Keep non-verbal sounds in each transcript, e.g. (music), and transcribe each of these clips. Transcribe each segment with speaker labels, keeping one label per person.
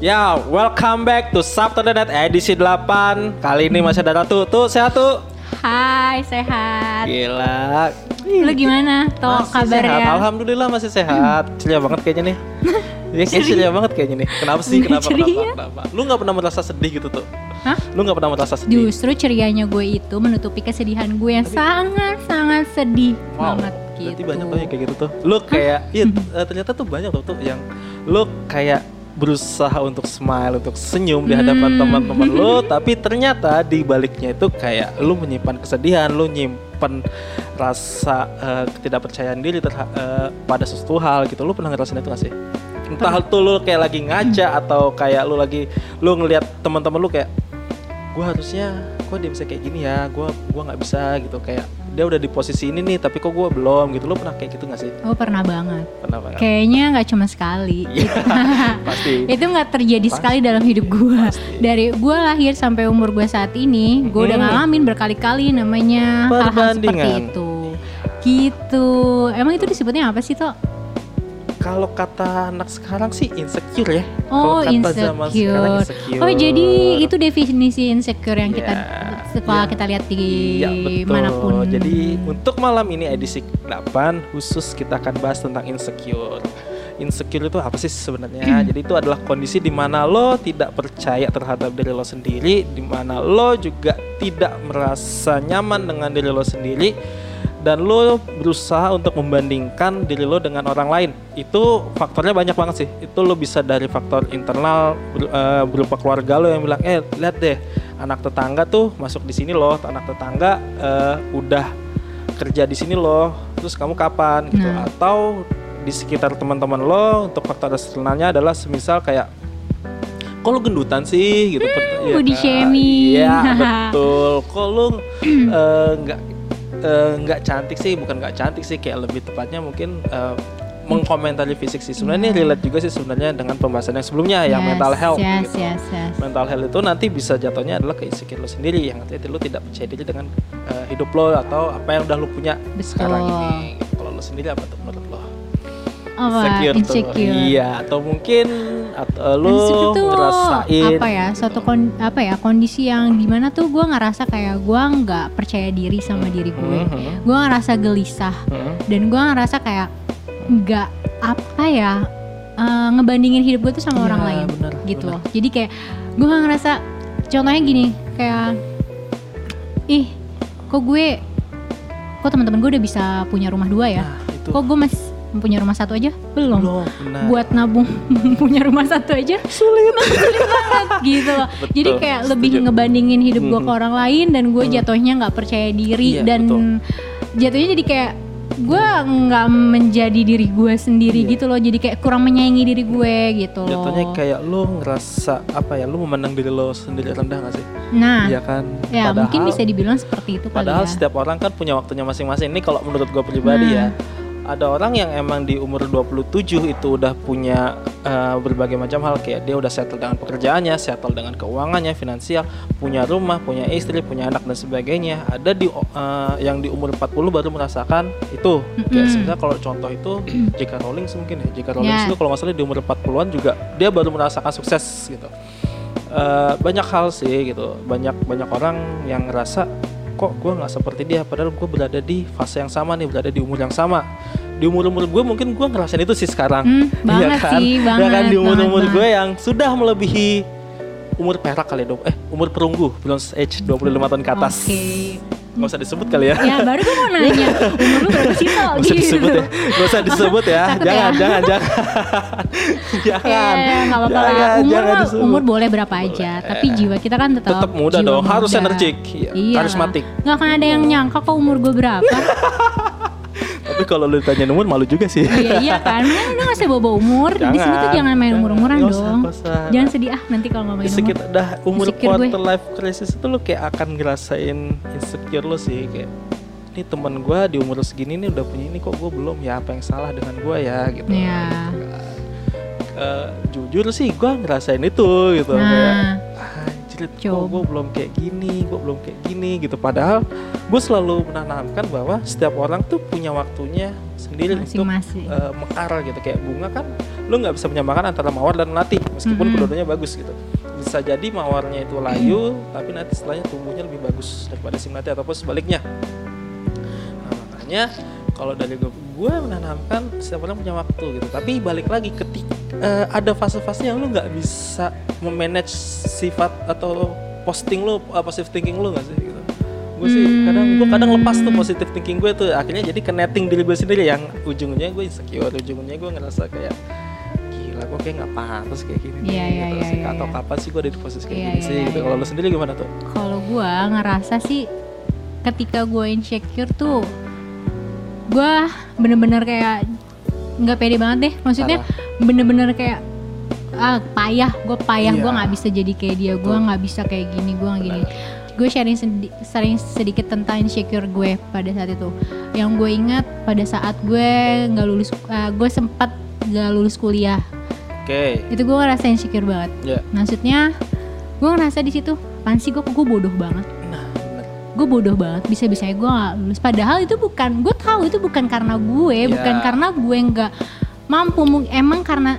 Speaker 1: Ya, welcome back to Saturday Night edisi 8 Kali ini masih ada Ratu. Tuh, sehat tuh
Speaker 2: Hai, sehat.
Speaker 1: Gila.
Speaker 2: Lu gimana? Toh
Speaker 1: Masih sehat,
Speaker 2: kabarnya?
Speaker 1: Alhamdulillah masih sehat. Ceria banget kayaknya nih. Iya (laughs) kayak ceria banget kayaknya nih. Kenapa sih, kenapa, (laughs) kenapa, kenapa? Lu gak pernah merasa sedih gitu tuh?
Speaker 2: Hah?
Speaker 1: Lu gak pernah merasa sedih?
Speaker 2: Justru cerianya gue itu menutupi kesedihan gue yang sangat-sangat sedih
Speaker 1: Wow,
Speaker 2: banget gitu.
Speaker 1: berarti banyak tuh yang kayak gitu tuh. Lu kayak, iya eh, ternyata tuh banyak tuh tuh yang lu kayak berusaha untuk smile, untuk senyum di hadapan
Speaker 2: Hmm.
Speaker 1: teman-teman lu, (laughs) tapi ternyata di baliknya itu kayak lu menyimpan kesedihan, lu nyimpan rasa eh, ketidakpercayaan diri terha- eh, pada sesuatu hal gitu. Lu pernah ngerasain itu gak sih? Entah tuh lu kayak lagi ngaca atau kayak lu lagi lu ngelihat teman-teman lu kayak gue harusnya kok dia bisa kayak gini ya gue gua nggak bisa gitu kayak dia udah di posisi ini nih tapi kok gue belum gitu lo pernah kayak gitu gak sih
Speaker 2: Oh pernah banget.
Speaker 1: pernah banget
Speaker 2: Kayaknya nggak cuma sekali. (laughs)
Speaker 1: Iya, pasti
Speaker 2: itu nggak terjadi
Speaker 1: Pasti.
Speaker 2: sekali dalam hidup gue. Dari gue lahir sampai umur gue saat ini, gue udah ngalamin berkali-kali namanya hal-hal seperti itu. Gitu. Emang itu disebutnya apa sih toh?
Speaker 1: Kalau kata anak sekarang sih insecure ya
Speaker 2: Oh,
Speaker 1: kata zaman sekarang
Speaker 2: insecure.
Speaker 1: insecure
Speaker 2: Oh, jadi itu definisi insecure yang kita
Speaker 1: Ya,
Speaker 2: setelah
Speaker 1: ya.
Speaker 2: kita lihat di
Speaker 1: Iya betul.
Speaker 2: mana pun.
Speaker 1: Jadi untuk malam ini edisi 8 khusus kita akan bahas tentang insecure. Insecure itu apa sih sebenarnya? (clears throat) Jadi itu adalah kondisi di mana lo tidak percaya terhadap diri lo sendiri, di mana lo juga tidak merasa nyaman dengan diri lo sendiri dan lo berusaha untuk membandingkan diri lo dengan orang lain. Itu faktornya banyak banget sih. Itu lo bisa dari faktor internal ber- eh, berupa keluarga lo yang bilang, "Eh, lihat deh, anak tetangga tuh masuk di sini loh, anak tetangga eh, udah kerja di sini loh, terus kamu kapan gitu?"
Speaker 2: Nah.
Speaker 1: Atau di sekitar teman-teman lo untuk faktor eksternalnya adalah semisal kayak kok lu gendutan sih gitu
Speaker 2: Hmm, body
Speaker 1: kan?
Speaker 2: shaming.
Speaker 1: Iya (laughs) betul kok lu (clears throat) eh, nggak eh, nggak cantik sih bukan nggak cantik sih kayak lebih tepatnya mungkin eh, mengkomentari fisik sih sebenarnya ini relate juga sih sebenarnya dengan pembahasan yang sebelumnya yang
Speaker 2: Yes,
Speaker 1: mental health
Speaker 2: Yes,
Speaker 1: gitu
Speaker 2: yes, yes.
Speaker 1: mental health itu nanti bisa jatuhnya adalah ke insecure lo sendiri yang artinya lo tidak percaya diri dengan eh, hidup lo atau apa yang udah lo punya
Speaker 2: Betul.
Speaker 1: sekarang ini kalau lo sendiri apa tuh menurut lo
Speaker 2: Apa?
Speaker 1: tuh.
Speaker 2: Insecure.
Speaker 1: iya atau mungkin atau lo
Speaker 2: Insecure tuh
Speaker 1: ngerasain
Speaker 2: apa ya? Suatu kon- apa ya? Kondisi yang di mana tuh gue ngerasa kayak gue nggak percaya diri sama diri gue.
Speaker 1: Mhm,
Speaker 2: Gue ngerasa gelisah
Speaker 1: mhm.
Speaker 2: dan gue ngerasa kayak nggak apa ya eh, ngebandingin hidup gue tuh sama
Speaker 1: Iya,
Speaker 2: orang lain
Speaker 1: benar,
Speaker 2: gitu
Speaker 1: benar.
Speaker 2: loh. Jadi kayak gue ngerasa contohnya gini kayak ih kok gue kok teman-teman gue udah bisa punya rumah dua ya?
Speaker 1: Nah, itu
Speaker 2: Kok gue masih punya rumah satu aja belum?
Speaker 1: belum benar
Speaker 2: buat nabung (laughs) punya rumah satu aja
Speaker 1: sulit (laughs)
Speaker 2: sulit banget gitu loh.
Speaker 1: Betul,
Speaker 2: Jadi kayak lebih
Speaker 1: setuju.
Speaker 2: ngebandingin hidup gue ke orang lain dan gue
Speaker 1: Mhm.
Speaker 2: jatuhnya nggak percaya diri
Speaker 1: Iya,
Speaker 2: dan
Speaker 1: betul.
Speaker 2: jatuhnya jadi kayak gue nggak menjadi diri gue sendiri
Speaker 1: Iya.
Speaker 2: gitu loh. Jadi kayak kurang menyayangi diri gue gitu loh.
Speaker 1: jatuhnya kayak lo ngerasa apa ya lo memandang diri lo sendiri rendah gak sih
Speaker 2: nah,
Speaker 1: Iya kan
Speaker 2: ya
Speaker 1: Padahal-
Speaker 2: mungkin bisa dibilang seperti itu
Speaker 1: Padahal
Speaker 2: ya.
Speaker 1: setiap orang kan punya waktunya masing-masing. Ini kalau menurut gue pribadi
Speaker 2: Nah.
Speaker 1: ya. Ada orang yang emang di umur 27 itu udah punya eh, berbagai macam hal kayak dia udah settle dengan pekerjaannya, settle dengan keuangannya, finansial, punya rumah, punya istri, punya anak dan sebagainya. Ada di eh, yang di umur 40 baru merasakan itu. Kayak
Speaker 2: Mm-mm.
Speaker 1: sebenarnya kalau contoh itu J.K. Rowling mungkin ya. J.K. Rowling
Speaker 2: Ya.
Speaker 1: itu kalau nggak salah di umur 40-an juga dia baru merasakan sukses gitu. Eh, banyak hal sih gitu banyak banyak orang yang ngerasa kok gue nggak seperti dia padahal gue berada di fase yang sama nih berada di umur yang sama di umur umur gue mungkin gue ngerasain itu sih sekarang
Speaker 2: Hmm, (laughs)
Speaker 1: Iya
Speaker 2: banget
Speaker 1: kan?
Speaker 2: sih,
Speaker 1: Ya
Speaker 2: banget.
Speaker 1: kan di umur umur gue yang sudah melebihi umur perak kali ya dong eh umur perunggu bronze age 25 tahun ke atas
Speaker 2: Oke.
Speaker 1: Nggak usah disebut kali ya
Speaker 2: Ya baru gue mau nanya umur lu berapa sih Tok? (laughs)
Speaker 1: Gak usah
Speaker 2: gitu.
Speaker 1: disebut ya Gak usah disebut ya
Speaker 2: Takut
Speaker 1: Jangan,
Speaker 2: ya?
Speaker 1: jangan, jangan (laughs) Jangan
Speaker 2: Ya, nggak apa-apa lah. Umur
Speaker 1: jangan
Speaker 2: mah-
Speaker 1: disebut.
Speaker 2: umur boleh berapa aja, tapi jiwa kita kan tetap
Speaker 1: Tetap muda dong, harus energik Iya,
Speaker 2: Iya.
Speaker 1: Karismatik
Speaker 2: Nggak akan ada yang nyangka kok umur gue berapa. (laughs)
Speaker 1: Tapi kalau lu ditanya umur malu juga sih
Speaker 2: iya iya kan, Mending udah nggak usah bawa umur. Di sini tuh
Speaker 1: Jangan,
Speaker 2: main umur-umuran
Speaker 1: usah,
Speaker 2: dong.
Speaker 1: usah.
Speaker 2: Jangan sedih ah nanti kalau ngomongin umur.
Speaker 1: sekitar dah umur
Speaker 2: Insecure gue.
Speaker 1: quarter life crisis itu lu kayak akan ngerasain insecure lo sih kayak ini teman gue di umur segini nih udah punya ini kok gue belum ya apa yang salah dengan gue ya gitu
Speaker 2: Iya.
Speaker 1: Eh, jujur sih gue ngerasain itu gitu kayak
Speaker 2: Nah,
Speaker 1: kok
Speaker 2: Coba.
Speaker 1: gue belum kayak gini, gue belum kayak gini gitu. Padahal gue selalu menanamkan bahwa setiap orang tuh punya waktunya sendiri untuk
Speaker 2: Masing-masing.
Speaker 1: eh, mekar gitu. Kayak bunga kan, lu nggak bisa menyamakan antara mawar dan melati, meskipun
Speaker 2: Mm-mm.
Speaker 1: kedua-duanya bagus gitu. Bisa jadi mawarnya itu layu, tapi nanti setelahnya tumbuhnya lebih bagus daripada si melati ataupun sebaliknya. Nah, makanya kalau dari gue, gue menanamkan setiap orang punya waktu gitu. Tapi balik lagi ketika eh, ada fase-fase yang lu nggak bisa memanage sifat atau posting lu, uh, positive thinking lu nggak sih gitu. Gue sih kadang gue kadang lepas tuh positive thinking gue tuh akhirnya jadi ke netting diri gue sendiri yang ujungnya gue insecure, ujungnya gue ngerasa kayak gila gue kayak nggak pantas kayak gini nih,
Speaker 2: Iya, iya,
Speaker 1: gitu
Speaker 2: iya,
Speaker 1: sih.
Speaker 2: iya,
Speaker 1: atau
Speaker 2: iya.
Speaker 1: kapan sih gue ada di posisi kayak
Speaker 2: Iya,
Speaker 1: gini
Speaker 2: iya,
Speaker 1: sih
Speaker 2: iya,
Speaker 1: gitu.
Speaker 2: iya.
Speaker 1: Kalau lu sendiri gimana tuh?
Speaker 2: Kalau gua ngerasa sih ketika gue insecure tuh gue bener-bener kayak nggak pede banget deh. Maksudnya bener-bener kayak ah payah, gue payah,
Speaker 1: Iya.
Speaker 2: gue nggak bisa jadi kayak dia, gue nggak bisa kayak gini, gue gini. Gue sharing sedi- sharing sedikit tentang insecure gue pada saat itu. Yang gue ingat pada saat gue nggak lulus, gue sempat nggak lulus kuliah.
Speaker 1: Oke.
Speaker 2: Itu gue ngerasa insecure banget.
Speaker 1: Ya.
Speaker 2: Maksudnya gue ngerasa di situ, pan sih gue gue bodoh banget
Speaker 1: Nah,
Speaker 2: gue bodoh banget bisa bisanya gue gak lulus padahal itu bukan gue tahu itu bukan karena gue
Speaker 1: Ya.
Speaker 2: bukan karena gue nggak mampu emang karena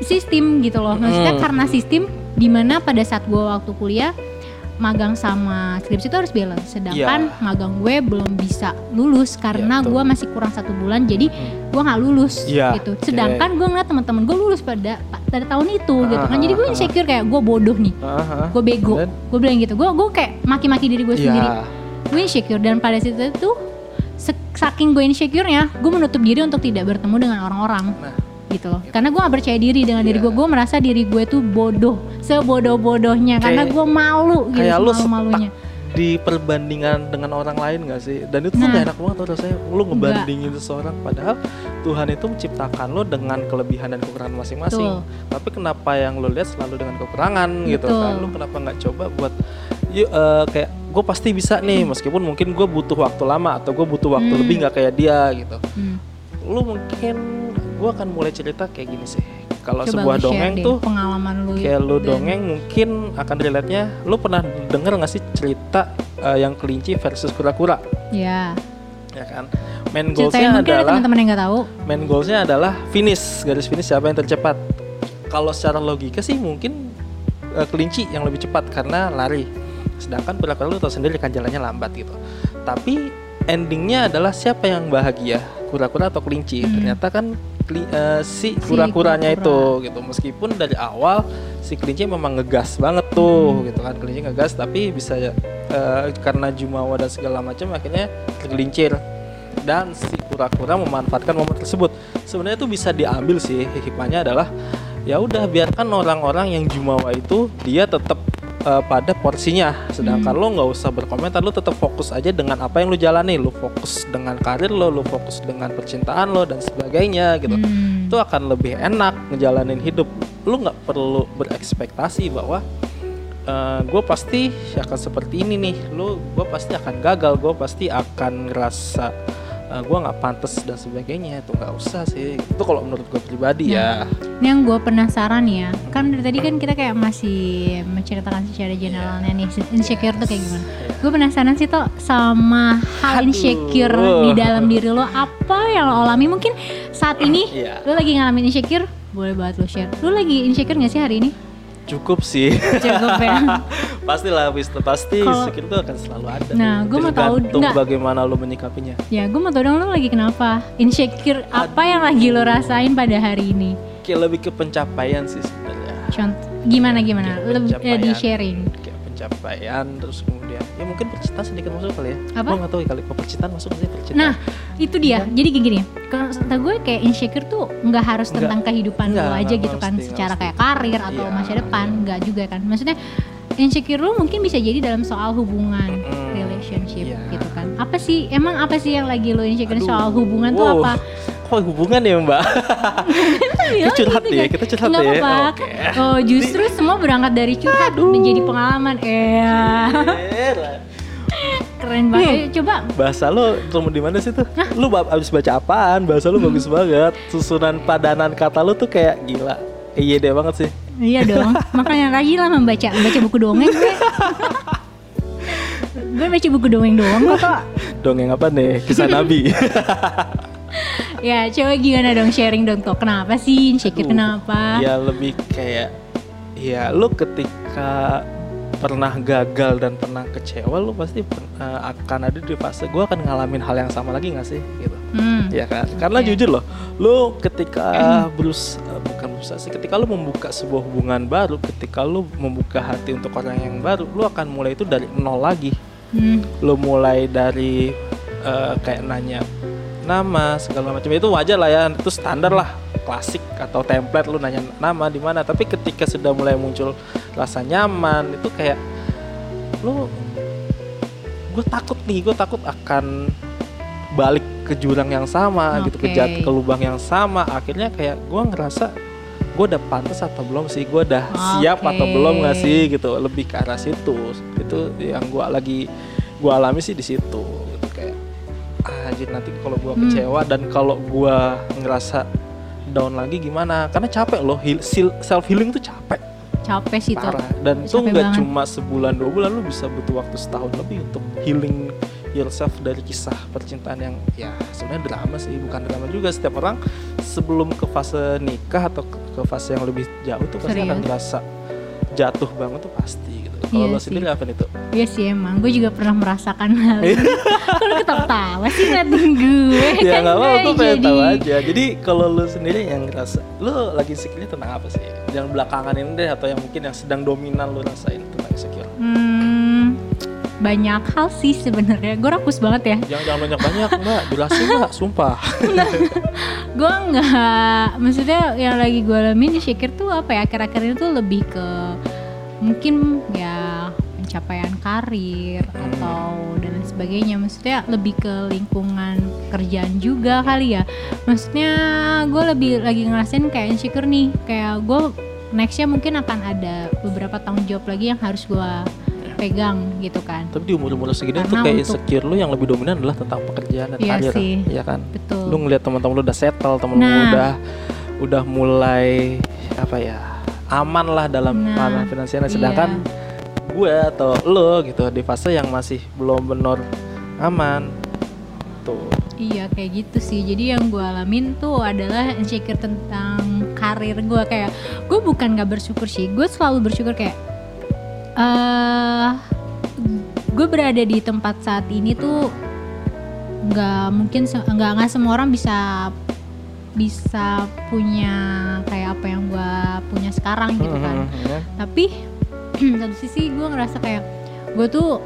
Speaker 2: sistem gitu loh maksudnya
Speaker 1: Mm.
Speaker 2: karena sistem di mana pada saat gue waktu kuliah magang sama skripsi itu harus balance sedangkan
Speaker 1: Ya.
Speaker 2: magang gue belum bisa lulus karena
Speaker 1: betul.
Speaker 2: gue masih kurang satu bulan jadi
Speaker 1: Hmm.
Speaker 2: gue nggak lulus
Speaker 1: Ya,
Speaker 2: gitu sedangkan gue ngeliat teman-teman gue lulus pada pada tahun itu gitu kan jadi gue insecure kayak gue bodoh nih
Speaker 1: Aha.
Speaker 2: gue bego gue bilang gitu gue gue kayak maki-maki diri gue sendiri
Speaker 1: Iya.
Speaker 2: gue insecure dan pada situ itu se- saking gue insecure-nya gue menutup diri untuk tidak bertemu dengan orang-orang.
Speaker 1: Nah,
Speaker 2: gitu loh. karena gue gak percaya diri dengan diri
Speaker 1: Iya.
Speaker 2: gue. Gue merasa diri gue tuh bodoh sebodoh-bodohnya. Karena gue malu gitu
Speaker 1: kayak lu
Speaker 2: malu-malunya.
Speaker 1: di perbandingan dengan orang lain gak sih? Dan itu tuh
Speaker 2: Nah.
Speaker 1: gak enak banget tuh rasanya Lu ngebandingin seseorang. Padahal Tuhan itu menciptakan lo dengan kelebihan dan kekurangan masing-masing. Tapi kenapa yang lo lihat selalu dengan kekurangan gitu
Speaker 2: Betul.
Speaker 1: kan? Lu kenapa nggak coba buat Yuk eh, kayak gue pasti bisa nih Meskipun mungkin gue butuh waktu lama Atau gue butuh waktu
Speaker 2: Hmm.
Speaker 1: lebih nggak kayak dia gitu.
Speaker 2: Hmm.
Speaker 1: Lu mungkin Gue akan mulai cerita kayak gini sih. Kalau sebuah dongeng
Speaker 2: deh
Speaker 1: tuh
Speaker 2: pengalaman lu
Speaker 1: kayak lu
Speaker 2: dan-
Speaker 1: dongeng mungkin akan relate-nya lu pernah denger nggak sih cerita eh, yang kelinci versus kura-kura?
Speaker 2: Ya
Speaker 1: ya kan? Main goalsnya adalah
Speaker 2: teman-teman yang nggak tahu.
Speaker 1: main goalsnya adalah finish garis finish siapa yang tercepat. Kalau secara logika sih mungkin eh, kelinci yang lebih cepat karena lari sedangkan kura-kura lu tahu sendiri kan jalannya lambat gitu. Tapi endingnya adalah siapa yang bahagia? Kura-kura atau kelinci?
Speaker 2: Hmm.
Speaker 1: ternyata kan keli- eh, si kura-kuranya
Speaker 2: kura-kura.
Speaker 1: itu gitu. Meskipun dari awal si kelinci memang ngegas banget tuh
Speaker 2: Hmm.
Speaker 1: gitu kan. Kelinci ngegas tapi bisa eh, karena jumawa dan segala macam akhirnya tergelincir. Dan si kura-kura memanfaatkan momen tersebut. Sebenarnya itu bisa diambil sih hikmahnya adalah ya udah biarkan orang-orang yang jumawa itu dia tetap eh, pada porsinya. Sedangkan
Speaker 2: Hmm.
Speaker 1: lo nggak usah berkomentar lo tetap fokus aja dengan apa yang lo jalani. Lo fokus dengan karir lo lo fokus dengan percintaan lo dan sebagainya gitu.
Speaker 2: Hmm.
Speaker 1: itu akan lebih enak ngejalanin hidup. Lu nggak perlu berekspektasi bahwa gue pasti akan seperti ini nih. Lu gue pasti akan gagal gue pasti akan ngerasa gue nggak pantas dan sebagainya itu nggak usah sih itu kalau menurut gue pribadi ya
Speaker 2: Ini yang gue penasaran ya, kan dari tadi kan kita kayak masih menceritakan secara generalnya nih insecure tuh kayak gimana. Gue penasaran sih tuh sama hal
Speaker 1: Aduh.
Speaker 2: insecure di dalam diri lo apa yang lo alami mungkin saat ini
Speaker 1: Iya.
Speaker 2: lo lagi ngalamin insecure, boleh banget lo share. Lo lagi insecure gak sih hari ini?
Speaker 1: Cukup sih
Speaker 2: Cukup ya. (laughs)
Speaker 1: pastilah Wisnu pasti insecure itu akan selalu ada
Speaker 2: Nah, gua mau tahu- nggak.
Speaker 1: bagaimana lu menyikapinya
Speaker 2: ya gue mau tau dong lo lagi kenapa? Insecure apa yang lagi lo rasain pada hari ini?
Speaker 1: kayak lebih ke pencapaian sih sebenarnya
Speaker 2: Contoh gimana gimana? Lebih
Speaker 1: pencapaian.
Speaker 2: di sharing.
Speaker 1: Pencapaian terus kemudian ya mungkin percintaan sedikit masuk kali ya
Speaker 2: Apa?
Speaker 1: Nggak tahu ya kali kok percintaan masuk sih percintaan
Speaker 2: Nah, itu dia. Jadi gini, gini kalau kata gue kayak insecure tuh nggak harus tentang kehidupan
Speaker 1: Nggak,
Speaker 2: lo aja gitu kan,
Speaker 1: mesti,
Speaker 2: secara
Speaker 1: mesti.
Speaker 2: kayak karir atau
Speaker 1: Iya.
Speaker 2: masa depan, nggak juga kan. Maksudnya insecure lo mungkin bisa jadi dalam soal hubungan,
Speaker 1: Mm-mm.
Speaker 2: relationship
Speaker 1: Iya.
Speaker 2: gitu kan. Apa sih? Emang apa sih yang lagi lo insecure
Speaker 1: Aduh,
Speaker 2: soal hubungan tuh
Speaker 1: wow.
Speaker 2: Apa?
Speaker 1: hubungan ya mbak
Speaker 2: Bilang (laughs)
Speaker 1: curhat
Speaker 2: gitu
Speaker 1: ya,
Speaker 2: kan.
Speaker 1: kita curhat
Speaker 2: Nggak
Speaker 1: ya.
Speaker 2: apa-apa.
Speaker 1: Oke.
Speaker 2: Oh, justru semua berangkat dari curhat menjadi pengalaman. Iya. (laughs) Keren banget.
Speaker 1: Hmm.
Speaker 2: Eh, Coba
Speaker 1: bahasa lo ketemu di mana sih tuh lu ba- abis baca apaan bahasa lu bagus banget susunan padanan kata lu tuh kayak gila iya deh banget sih
Speaker 2: Iya dong, (laughs) makanya rajin lah membaca baca buku dongeng gue. gue baca buku dongeng doang kok.
Speaker 1: Dongeng apa nih kisah nabi
Speaker 2: Ya coba gimana dong sharing dong kok. Kenapa sih insecure
Speaker 1: Aduh,
Speaker 2: kenapa?
Speaker 1: ya lebih kayak ya lu ketika pernah gagal dan pernah kecewa lu pasti eh, akan ada di fase gue akan ngalamin hal yang sama lagi nggak sih gitu
Speaker 2: Hmm.
Speaker 1: ya kan karena
Speaker 2: Oke.
Speaker 1: jujur loh lu ketika berus eh, bukan berusaha sih ketika lu membuka sebuah hubungan baru ketika lu membuka hati untuk orang yang baru lu akan mulai itu dari nol lagi
Speaker 2: Hmm.
Speaker 1: lu mulai dari eh, kayak nanya nama segala macam. Itu wajar lah ya. Itu standar lah. Klasik atau template lu nanya nama di mana. Tapi ketika sudah mulai muncul rasa nyaman itu kayak lu gue takut nih. Gue takut akan balik ke jurang yang sama gitu ke jat ke lubang yang sama. Akhirnya kayak gue ngerasa gue udah pantas atau belum sih? Gue udah siap atau belum nggak sih? Gitu. Lebih ke arah situ. Itu yang gue lagi gue alami sih di situ nanti kalau gue
Speaker 2: Hmm.
Speaker 1: kecewa dan kalau gue ngerasa down lagi gimana karena capek loh self healing tuh capek
Speaker 2: Capek sih tuh.
Speaker 1: parah dan itu
Speaker 2: Capek
Speaker 1: nggak
Speaker 2: banget.
Speaker 1: cuma sebulan dua bulan lu bisa butuh waktu setahun lebih untuk healing yourself dari kisah percintaan yang ya sebenarnya drama sih bukan drama juga setiap orang sebelum ke fase nikah atau ke, fase yang lebih jauh tuh pasti akan
Speaker 2: Serius?
Speaker 1: ngerasa jatuh banget tuh pasti kalau
Speaker 2: Iya
Speaker 1: lo sendiri apa nih tuh
Speaker 2: Iya sih emang, gue juga pernah merasakan hal itu. Lu ketawa sih ngeliatin gue?
Speaker 1: ya
Speaker 2: Kan
Speaker 1: nggak apa
Speaker 2: gue
Speaker 1: pengen
Speaker 2: jadi-
Speaker 1: tahu aja jadi kalau lu sendiri yang ngerasa lu lagi insecure tentang apa sih yang belakangan ini deh atau yang mungkin yang sedang dominan lu rasain tentang insecure
Speaker 2: Hmm, banyak hal sih sebenarnya. Gue rakus banget ya.
Speaker 1: jangan jangan banyak banyak mbak jelasin mbak sumpah (laughs)
Speaker 2: gue nggak maksudnya yang lagi gue alamin insecure tuh apa ya akhir-akhir ini tuh lebih ke mungkin ya pencapaian karir
Speaker 1: Hmm.
Speaker 2: atau dan lain sebagainya maksudnya lebih ke lingkungan kerjaan juga kali ya maksudnya gue lebih lagi ngerasain kayak insecure nih kayak gue nextnya mungkin akan ada beberapa tanggung jawab lagi yang harus gue pegang gitu kan
Speaker 1: Tapi di umur-umur segini tuh
Speaker 2: Karena
Speaker 1: kayak
Speaker 2: untuk-
Speaker 1: insecure lu yang lebih dominan adalah tentang pekerjaan dan
Speaker 2: Iya
Speaker 1: karir,
Speaker 2: sih.
Speaker 1: ya kan?
Speaker 2: betul
Speaker 1: Lu ngeliat teman-teman lu udah settle, temen lu
Speaker 2: Nah.
Speaker 1: udah udah mulai apa ya aman lah dalam
Speaker 2: Nah,
Speaker 1: hal finansialnya,
Speaker 2: iya.
Speaker 1: sedangkan gue atau lo gitu di fase yang masih belum benar aman. Tuh.
Speaker 2: Iya kayak gitu sih. Jadi yang gue alamin tuh adalah insecure tentang karir gue kayak gue bukan gak bersyukur sih. Gue selalu bersyukur kayak eh gue berada di tempat saat ini tuh nggak mungkin nggak nggak semua orang bisa bisa punya kayak apa yang gue punya sekarang gitu kan
Speaker 1: Mhm, ya.
Speaker 2: tapi (clears throat) satu sisi gue ngerasa kayak gue tuh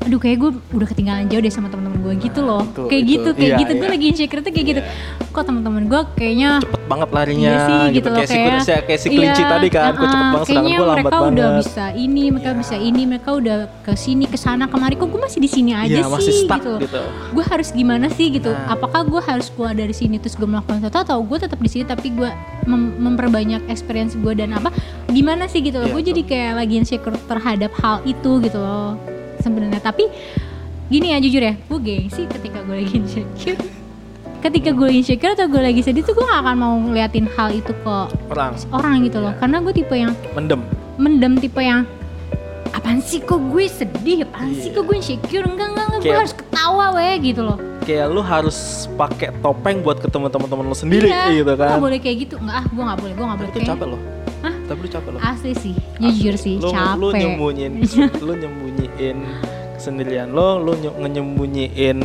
Speaker 2: aduh kayak gue udah ketinggalan jauh deh sama teman-teman gue gitu loh.
Speaker 1: itu,
Speaker 2: kayak
Speaker 1: itu.
Speaker 2: gitu kayak
Speaker 1: Iya,
Speaker 2: gitu. Gue
Speaker 1: iya.
Speaker 2: lagi insecure tuh kayak gitu.
Speaker 1: Iya.
Speaker 2: kok teman-teman gue kayaknya
Speaker 1: cepet banget larinya
Speaker 2: Iya sih, gitu. loh,
Speaker 1: kayak, si,
Speaker 2: kayak-
Speaker 1: kayak, kayak si kelinci
Speaker 2: iya,
Speaker 1: tadi kan. Kok cepet
Speaker 2: uh-uh,
Speaker 1: banget sedangkan
Speaker 2: kayaknya
Speaker 1: gue lambat
Speaker 2: mereka
Speaker 1: banget.
Speaker 2: udah bisa ini mereka
Speaker 1: Iya.
Speaker 2: bisa ini mereka udah ke sini ke sana kemari. Kok gue masih di sini aja
Speaker 1: Iya,
Speaker 2: sih
Speaker 1: masih stuck
Speaker 2: gitu
Speaker 1: gitu,
Speaker 2: gue harus gimana sih gitu?
Speaker 1: Nah.
Speaker 2: apakah gue harus keluar dari sini terus gue melakukan sesuatu atau gue tetap di sini tapi gue mem- memperbanyak experience gue dan apa? Gimana sih gitu loh? Gue jadi kayak lagi insecure terhadap hal itu gitu loh sebenarnya. Tapi gini ya jujur ya gue gengsi ketika gue lagi insecure. Ketika gue insecure atau gue lagi sedih tuh gue gak akan mau ngeliatin hal itu ke
Speaker 1: orang.
Speaker 2: orang gitu loh.
Speaker 1: Iya.
Speaker 2: karena gue tipe yang
Speaker 1: mendem.
Speaker 2: Mendem tipe yang apaan sih kok gue sedih? Apaan sih
Speaker 1: Iya.
Speaker 2: kok gue insecure? Enggak enggak, enggak gue harus ketawa weh gitu loh.
Speaker 1: Kayak lu harus pakai topeng buat ketemu teman-teman lu sendiri
Speaker 2: iya,
Speaker 1: gitu kan.
Speaker 2: gak boleh kayak gitu. Enggak ah gue gak boleh gue gak boleh.
Speaker 1: Itu capek loh
Speaker 2: Hah?
Speaker 1: tapi lu capek loh
Speaker 2: asli sih jujur sih
Speaker 1: lu,
Speaker 2: capek
Speaker 1: lu nyembunyiin (laughs) lu nyembunyiin kesendirian lo lu ny- nyembunyiin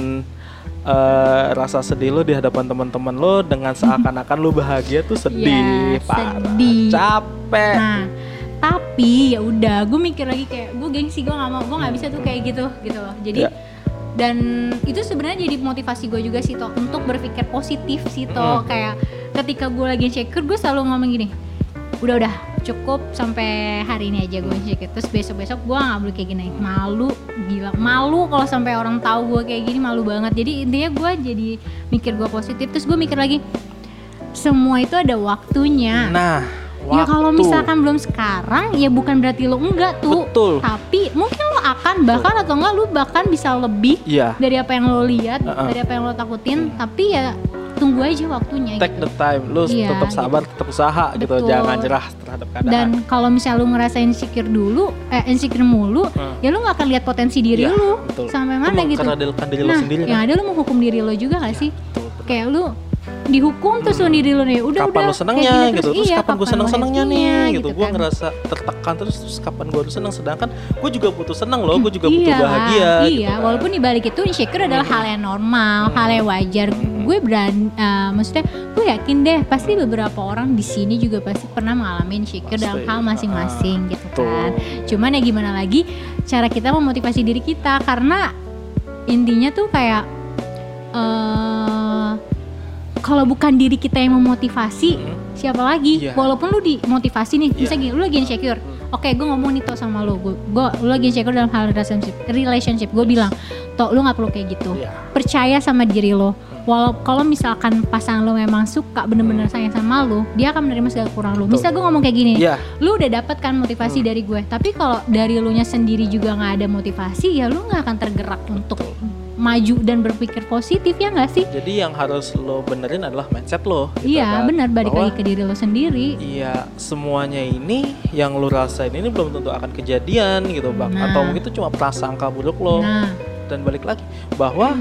Speaker 1: eh, rasa sedih lo di hadapan teman-teman lo dengan (laughs) seakan-akan lu bahagia tuh sedih
Speaker 2: Iya,
Speaker 1: parah
Speaker 2: sedih.
Speaker 1: capek
Speaker 2: nah tapi ya udah gue mikir lagi kayak gue gengsi gue nggak mau gue nggak bisa tuh kayak gitu gitu loh jadi
Speaker 1: Ya.
Speaker 2: dan itu sebenarnya jadi motivasi gue juga sih toh untuk berpikir positif sih toh
Speaker 1: Mm.
Speaker 2: kayak ketika gue lagi insecure gue selalu ngomong gini udah udah cukup sampai hari ini aja gue insecure terus besok besok gue nggak boleh kayak gini malu gila malu kalau sampai orang tahu gue kayak gini malu banget jadi intinya gue jadi mikir gue positif terus gue mikir lagi semua itu ada waktunya
Speaker 1: nah
Speaker 2: Ya kalau
Speaker 1: waktu.
Speaker 2: misalkan belum sekarang ya bukan berarti lo enggak tuh.
Speaker 1: Betul.
Speaker 2: Tapi mungkin lo akan bahkan atau enggak lo bahkan bisa lebih
Speaker 1: iya
Speaker 2: dari apa yang lo lihat,
Speaker 1: Uh-uh.
Speaker 2: dari apa yang lo takutin. Tapi ya tunggu aja waktunya
Speaker 1: take
Speaker 2: gitu.
Speaker 1: the time lu
Speaker 2: Iya,
Speaker 1: tetap sabar tetap usaha gitu
Speaker 2: Betul.
Speaker 1: jangan nyerah terhadap keadaan
Speaker 2: dan kalau misalnya lu ngerasa insecure dulu eh insecure mulu
Speaker 1: Hmm.
Speaker 2: ya lu nggak akan lihat potensi diri
Speaker 1: Iya,
Speaker 2: lu
Speaker 1: betul.
Speaker 2: sampai
Speaker 1: Lu
Speaker 2: mana gitu
Speaker 1: mengkerdilkan diri lu
Speaker 2: nah
Speaker 1: sendiri
Speaker 2: yang
Speaker 1: kan?
Speaker 2: ada lu menghukum diri lo juga gak sih
Speaker 1: Betul, betul.
Speaker 2: kayak lu dihukum terus lu diri lu nih udah
Speaker 1: kapan
Speaker 2: udah
Speaker 1: lu
Speaker 2: kayak gini
Speaker 1: gitu terus
Speaker 2: iya,
Speaker 1: kapan gue seneng senengnya nih gitu, gue
Speaker 2: kan.
Speaker 1: ngerasa tertekan terus terus kapan gue harus seneng sedangkan gue juga butuh seneng loh gue juga butuh
Speaker 2: Iyalah,
Speaker 1: bahagia
Speaker 2: Iya,
Speaker 1: gitu kan.
Speaker 2: walaupun di balik itu insecure adalah hal yang normal, hal yang wajar. Gue berani, eh, maksudnya gue yakin deh pasti beberapa orang di sini juga pasti pernah mengalami insecure dalam hal masing-masing gitu
Speaker 1: betul.
Speaker 2: kan. Cuman ya gimana lagi cara kita memotivasi diri kita karena intinya tuh kayak eh kalau bukan diri kita yang memotivasi,
Speaker 1: Hmm.
Speaker 2: siapa lagi?
Speaker 1: Iya.
Speaker 2: Walaupun lu dimotivasi nih,
Speaker 1: Iya.
Speaker 2: misalnya gini, lu lagi insecure. Oke, gue ngomong nih toh sama lu, gue, lu lagi insecure dalam hal relationship, relationship. Gue bilang, toh lu nggak perlu kayak gitu.
Speaker 1: Iya.
Speaker 2: Percaya sama diri lo. Walau kalau misalkan pasangan lo memang suka bener-bener sayang sama lo, dia akan menerima segala kurang lo. Misal gue ngomong kayak gini,
Speaker 1: Iya,
Speaker 2: lu udah dapet kan motivasi
Speaker 1: Hmm.
Speaker 2: dari gue. Tapi kalau dari lu nya sendiri juga nggak ada motivasi, ya lu nggak akan tergerak untuk maju dan berpikir positif ya nggak sih?
Speaker 1: jadi yang harus lo benerin adalah mindset lo. gitu
Speaker 2: Iya,
Speaker 1: kan.
Speaker 2: benar balik
Speaker 1: Bahwa
Speaker 2: lagi ke diri lo sendiri.
Speaker 1: Iya, semuanya ini yang lo rasain ini belum tentu akan kejadian gitu, bang.
Speaker 2: Nah.
Speaker 1: Atau mungkin itu cuma prasangka buruk lo.
Speaker 2: Nah,
Speaker 1: Dan balik lagi bahwa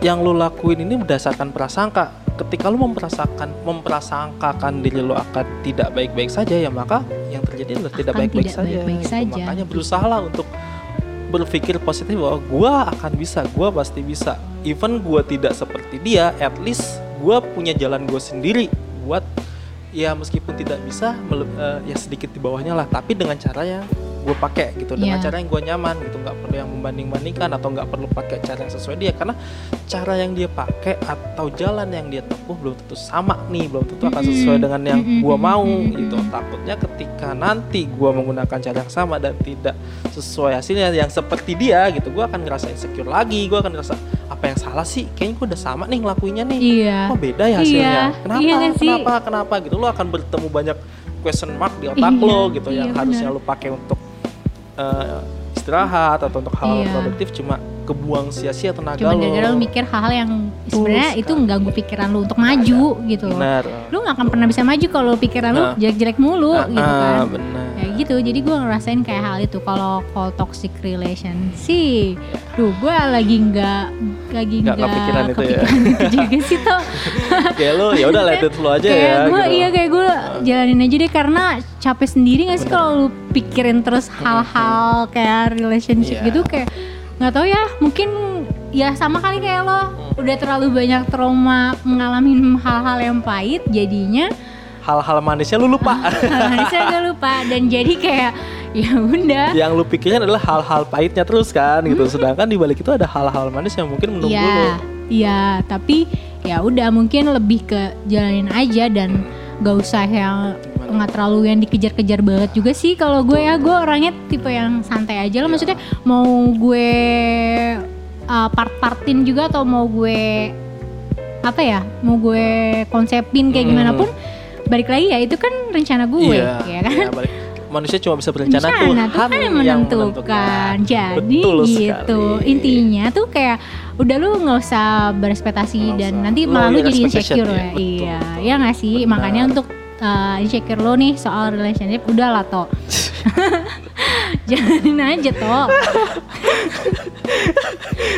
Speaker 1: yang lo lakuin ini berdasarkan prasangka. Ketika lo memperasangkan memprasangkakan diri lo akan tidak baik-baik saja, ya maka yang terjadi adalah tidak baik-baik saja.
Speaker 2: baik-baik
Speaker 1: gitu.
Speaker 2: saja.
Speaker 1: Makanya berusahalah untuk berpikir positif bahwa gua akan bisa, gua pasti bisa. Even gua tidak seperti dia, at least gua punya jalan gue sendiri buat ya meskipun tidak bisa eh, ya sedikit di bawahnya lah, tapi dengan cara yang gue pakai gitu, dengan
Speaker 2: Iya.
Speaker 1: cara yang gue nyaman gitu, nggak perlu yang membanding-bandingkan atau nggak perlu pakai cara yang sesuai dia karena cara yang dia pakai atau jalan yang dia tempuh belum tentu sama nih, belum tentu akan sesuai dengan yang gue mau gitu. Takutnya ketika nanti gue menggunakan cara yang sama dan tidak sesuai hasilnya yang seperti dia gitu, gue akan ngerasa insecure lagi, gue akan ngerasa apa yang salah sih? Kayaknya gue udah sama nih ngelakuinnya nih.
Speaker 2: iya.
Speaker 1: Kok beda ya hasilnya?
Speaker 2: Iya,
Speaker 1: Kenapa?
Speaker 2: iya
Speaker 1: kenapa? Kenapa? Gitu lo akan bertemu banyak question mark di otak
Speaker 2: Iya,
Speaker 1: lo gitu
Speaker 2: iya,
Speaker 1: yang harusnya
Speaker 2: benar.
Speaker 1: lo pakai untuk eh, istirahat atau untuk hal
Speaker 2: Iya.
Speaker 1: produktif cuma kebuang sia-sia tenaga
Speaker 2: Cuma
Speaker 1: lo.
Speaker 2: gara-gara lu mikir hal-hal yang sebenarnya itu mengganggu pikiran lu untuk maju gitu loh.
Speaker 1: Benar.
Speaker 2: Lu nggak akan pernah bisa maju kalau pikiran lu
Speaker 1: Nah.
Speaker 2: jelek-jelek mulu
Speaker 1: Ah,
Speaker 2: gitu
Speaker 1: ah,
Speaker 2: kan.
Speaker 1: benar.
Speaker 2: Kayak gitu. Jadi gua ngerasain kayak hal itu kalau kalau toxic relation sih. Duh, gua lagi nggak lagi
Speaker 1: Nggak
Speaker 2: nggak
Speaker 1: kepikiran itu ya.
Speaker 2: kepikiran (laughs) itu juga sih toh. (laughs)
Speaker 1: Kayak lo ya udah let it flow aja
Speaker 2: kayak
Speaker 1: ya.
Speaker 2: gue
Speaker 1: gitu.
Speaker 2: iya kayak gue jalanin aja deh karena capek sendiri gak sih kalau lu pikirin terus hal-hal kayak relationship
Speaker 1: Iya.
Speaker 2: gitu kayak nggak tahu ya mungkin ya sama kali kayak lo
Speaker 1: Hmm.
Speaker 2: udah terlalu banyak trauma mengalami hal-hal yang pahit jadinya
Speaker 1: Hal-hal manisnya lu lupa. (laughs)
Speaker 2: saya gak lupa dan jadi kayak (laughs) ya udah
Speaker 1: yang lu pikirin adalah hal-hal pahitnya terus kan gitu. (laughs) Sedangkan di balik itu ada hal-hal manis yang mungkin menunggu lo.
Speaker 2: Iya, iya, tapi ya udah mungkin lebih ke jalanin aja dan gak usah yang? Nggak terlalu yang dikejar-kejar banget juga sih kalau gue ya gue orangnya tipe yang santai aja
Speaker 1: Iya.
Speaker 2: lah maksudnya mau gue uh, part-partin juga atau mau gue apa ya mau gue konsepin kayak
Speaker 1: Hmm.
Speaker 2: gimana pun balik lagi ya itu kan rencana gue
Speaker 1: Iya,
Speaker 2: ya kan
Speaker 1: iya, balik. Manusia cuma bisa berencana
Speaker 2: Rencana
Speaker 1: Tuhan,
Speaker 2: Tuhan yang menentukan. Jadi
Speaker 1: Betul
Speaker 2: gitu.
Speaker 1: sekali.
Speaker 2: Intinya tuh kayak udah lu nggak usah berespektasi
Speaker 1: Nggak
Speaker 2: dan
Speaker 1: usah.
Speaker 2: nanti malah lu
Speaker 1: your
Speaker 2: jadi insecure
Speaker 1: ya,
Speaker 2: ya.
Speaker 1: betul,
Speaker 2: Iya,
Speaker 1: betul.
Speaker 2: ya nggak sih?
Speaker 1: Benar.
Speaker 2: Makanya untuk uh, insecure lo nih soal relationship udah lah toh. (laughs) Jalanin aja toh.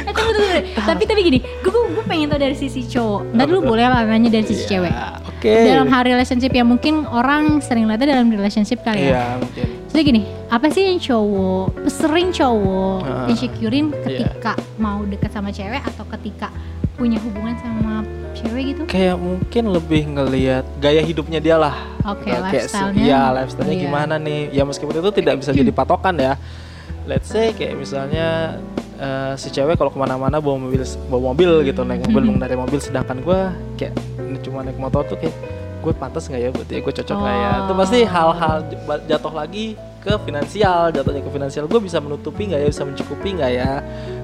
Speaker 2: eh, tunggu, tunggu, tunggu. Tapi tapi gini, gue gue pengen tau dari sisi cowok. Ntar lu
Speaker 1: Apa tuh?
Speaker 2: boleh lah nanya dari sisi
Speaker 1: Iya,
Speaker 2: cewek.
Speaker 1: Oke.
Speaker 2: Dalam hal relationship ya mungkin orang sering lihatnya dalam relationship kali ya.
Speaker 1: Iya, mungkin.
Speaker 2: Jadi gini, apa sih yang cowok sering cowok
Speaker 1: Ah,
Speaker 2: insecurein
Speaker 1: iya.
Speaker 2: ketika mau dekat sama cewek atau ketika punya hubungan sama cewek gitu?
Speaker 1: Kayak mungkin lebih ngelihat gaya hidupnya dia lah.
Speaker 2: Oke,
Speaker 1: Nah, kayak se-
Speaker 2: lifestyle-nya.
Speaker 1: Iya, lifestyle-nya
Speaker 2: Iya.
Speaker 1: gimana nih? Ya meskipun itu tidak bisa jadi patokan ya. Let's say kayak misalnya eh, si cewek kalau ke mana-mana bawa mobil bawa mobil gitu naik mobil
Speaker 2: Mhm.
Speaker 1: mengendarai mobil sedangkan gue kayak ini cuma naik motor tuh kayak gue pantas nggak ya buat dia gue cocok nggak ya itu pasti
Speaker 2: Oh.
Speaker 1: hal-hal jatuh lagi ke finansial jatuhnya ke finansial. Gue bisa menutupi nggak ya? Bisa mencukupi nggak ya?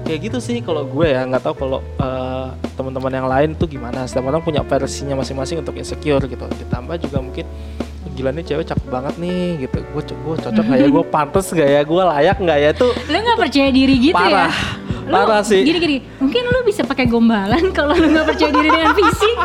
Speaker 1: Kayak gitu sih kalau gue ya. Nggak tahu kalau eh, teman-teman yang lain tuh gimana. Setiap orang punya versinya masing-masing untuk insecure gitu. Ditambah juga mungkin gila nih cewek cakep banget nih gitu. Gue gue cocok nggak ya? Gue pantas nggak ya? Gue layak nggak ya? Tuh
Speaker 2: Lu nggak percaya diri gitu
Speaker 1: parah.
Speaker 2: Ya? Lu,
Speaker 1: parah sih.
Speaker 2: Gini gini, mungkin lu bisa pakai gombalan (laughs) kalau lu nggak percaya diri dengan fisik.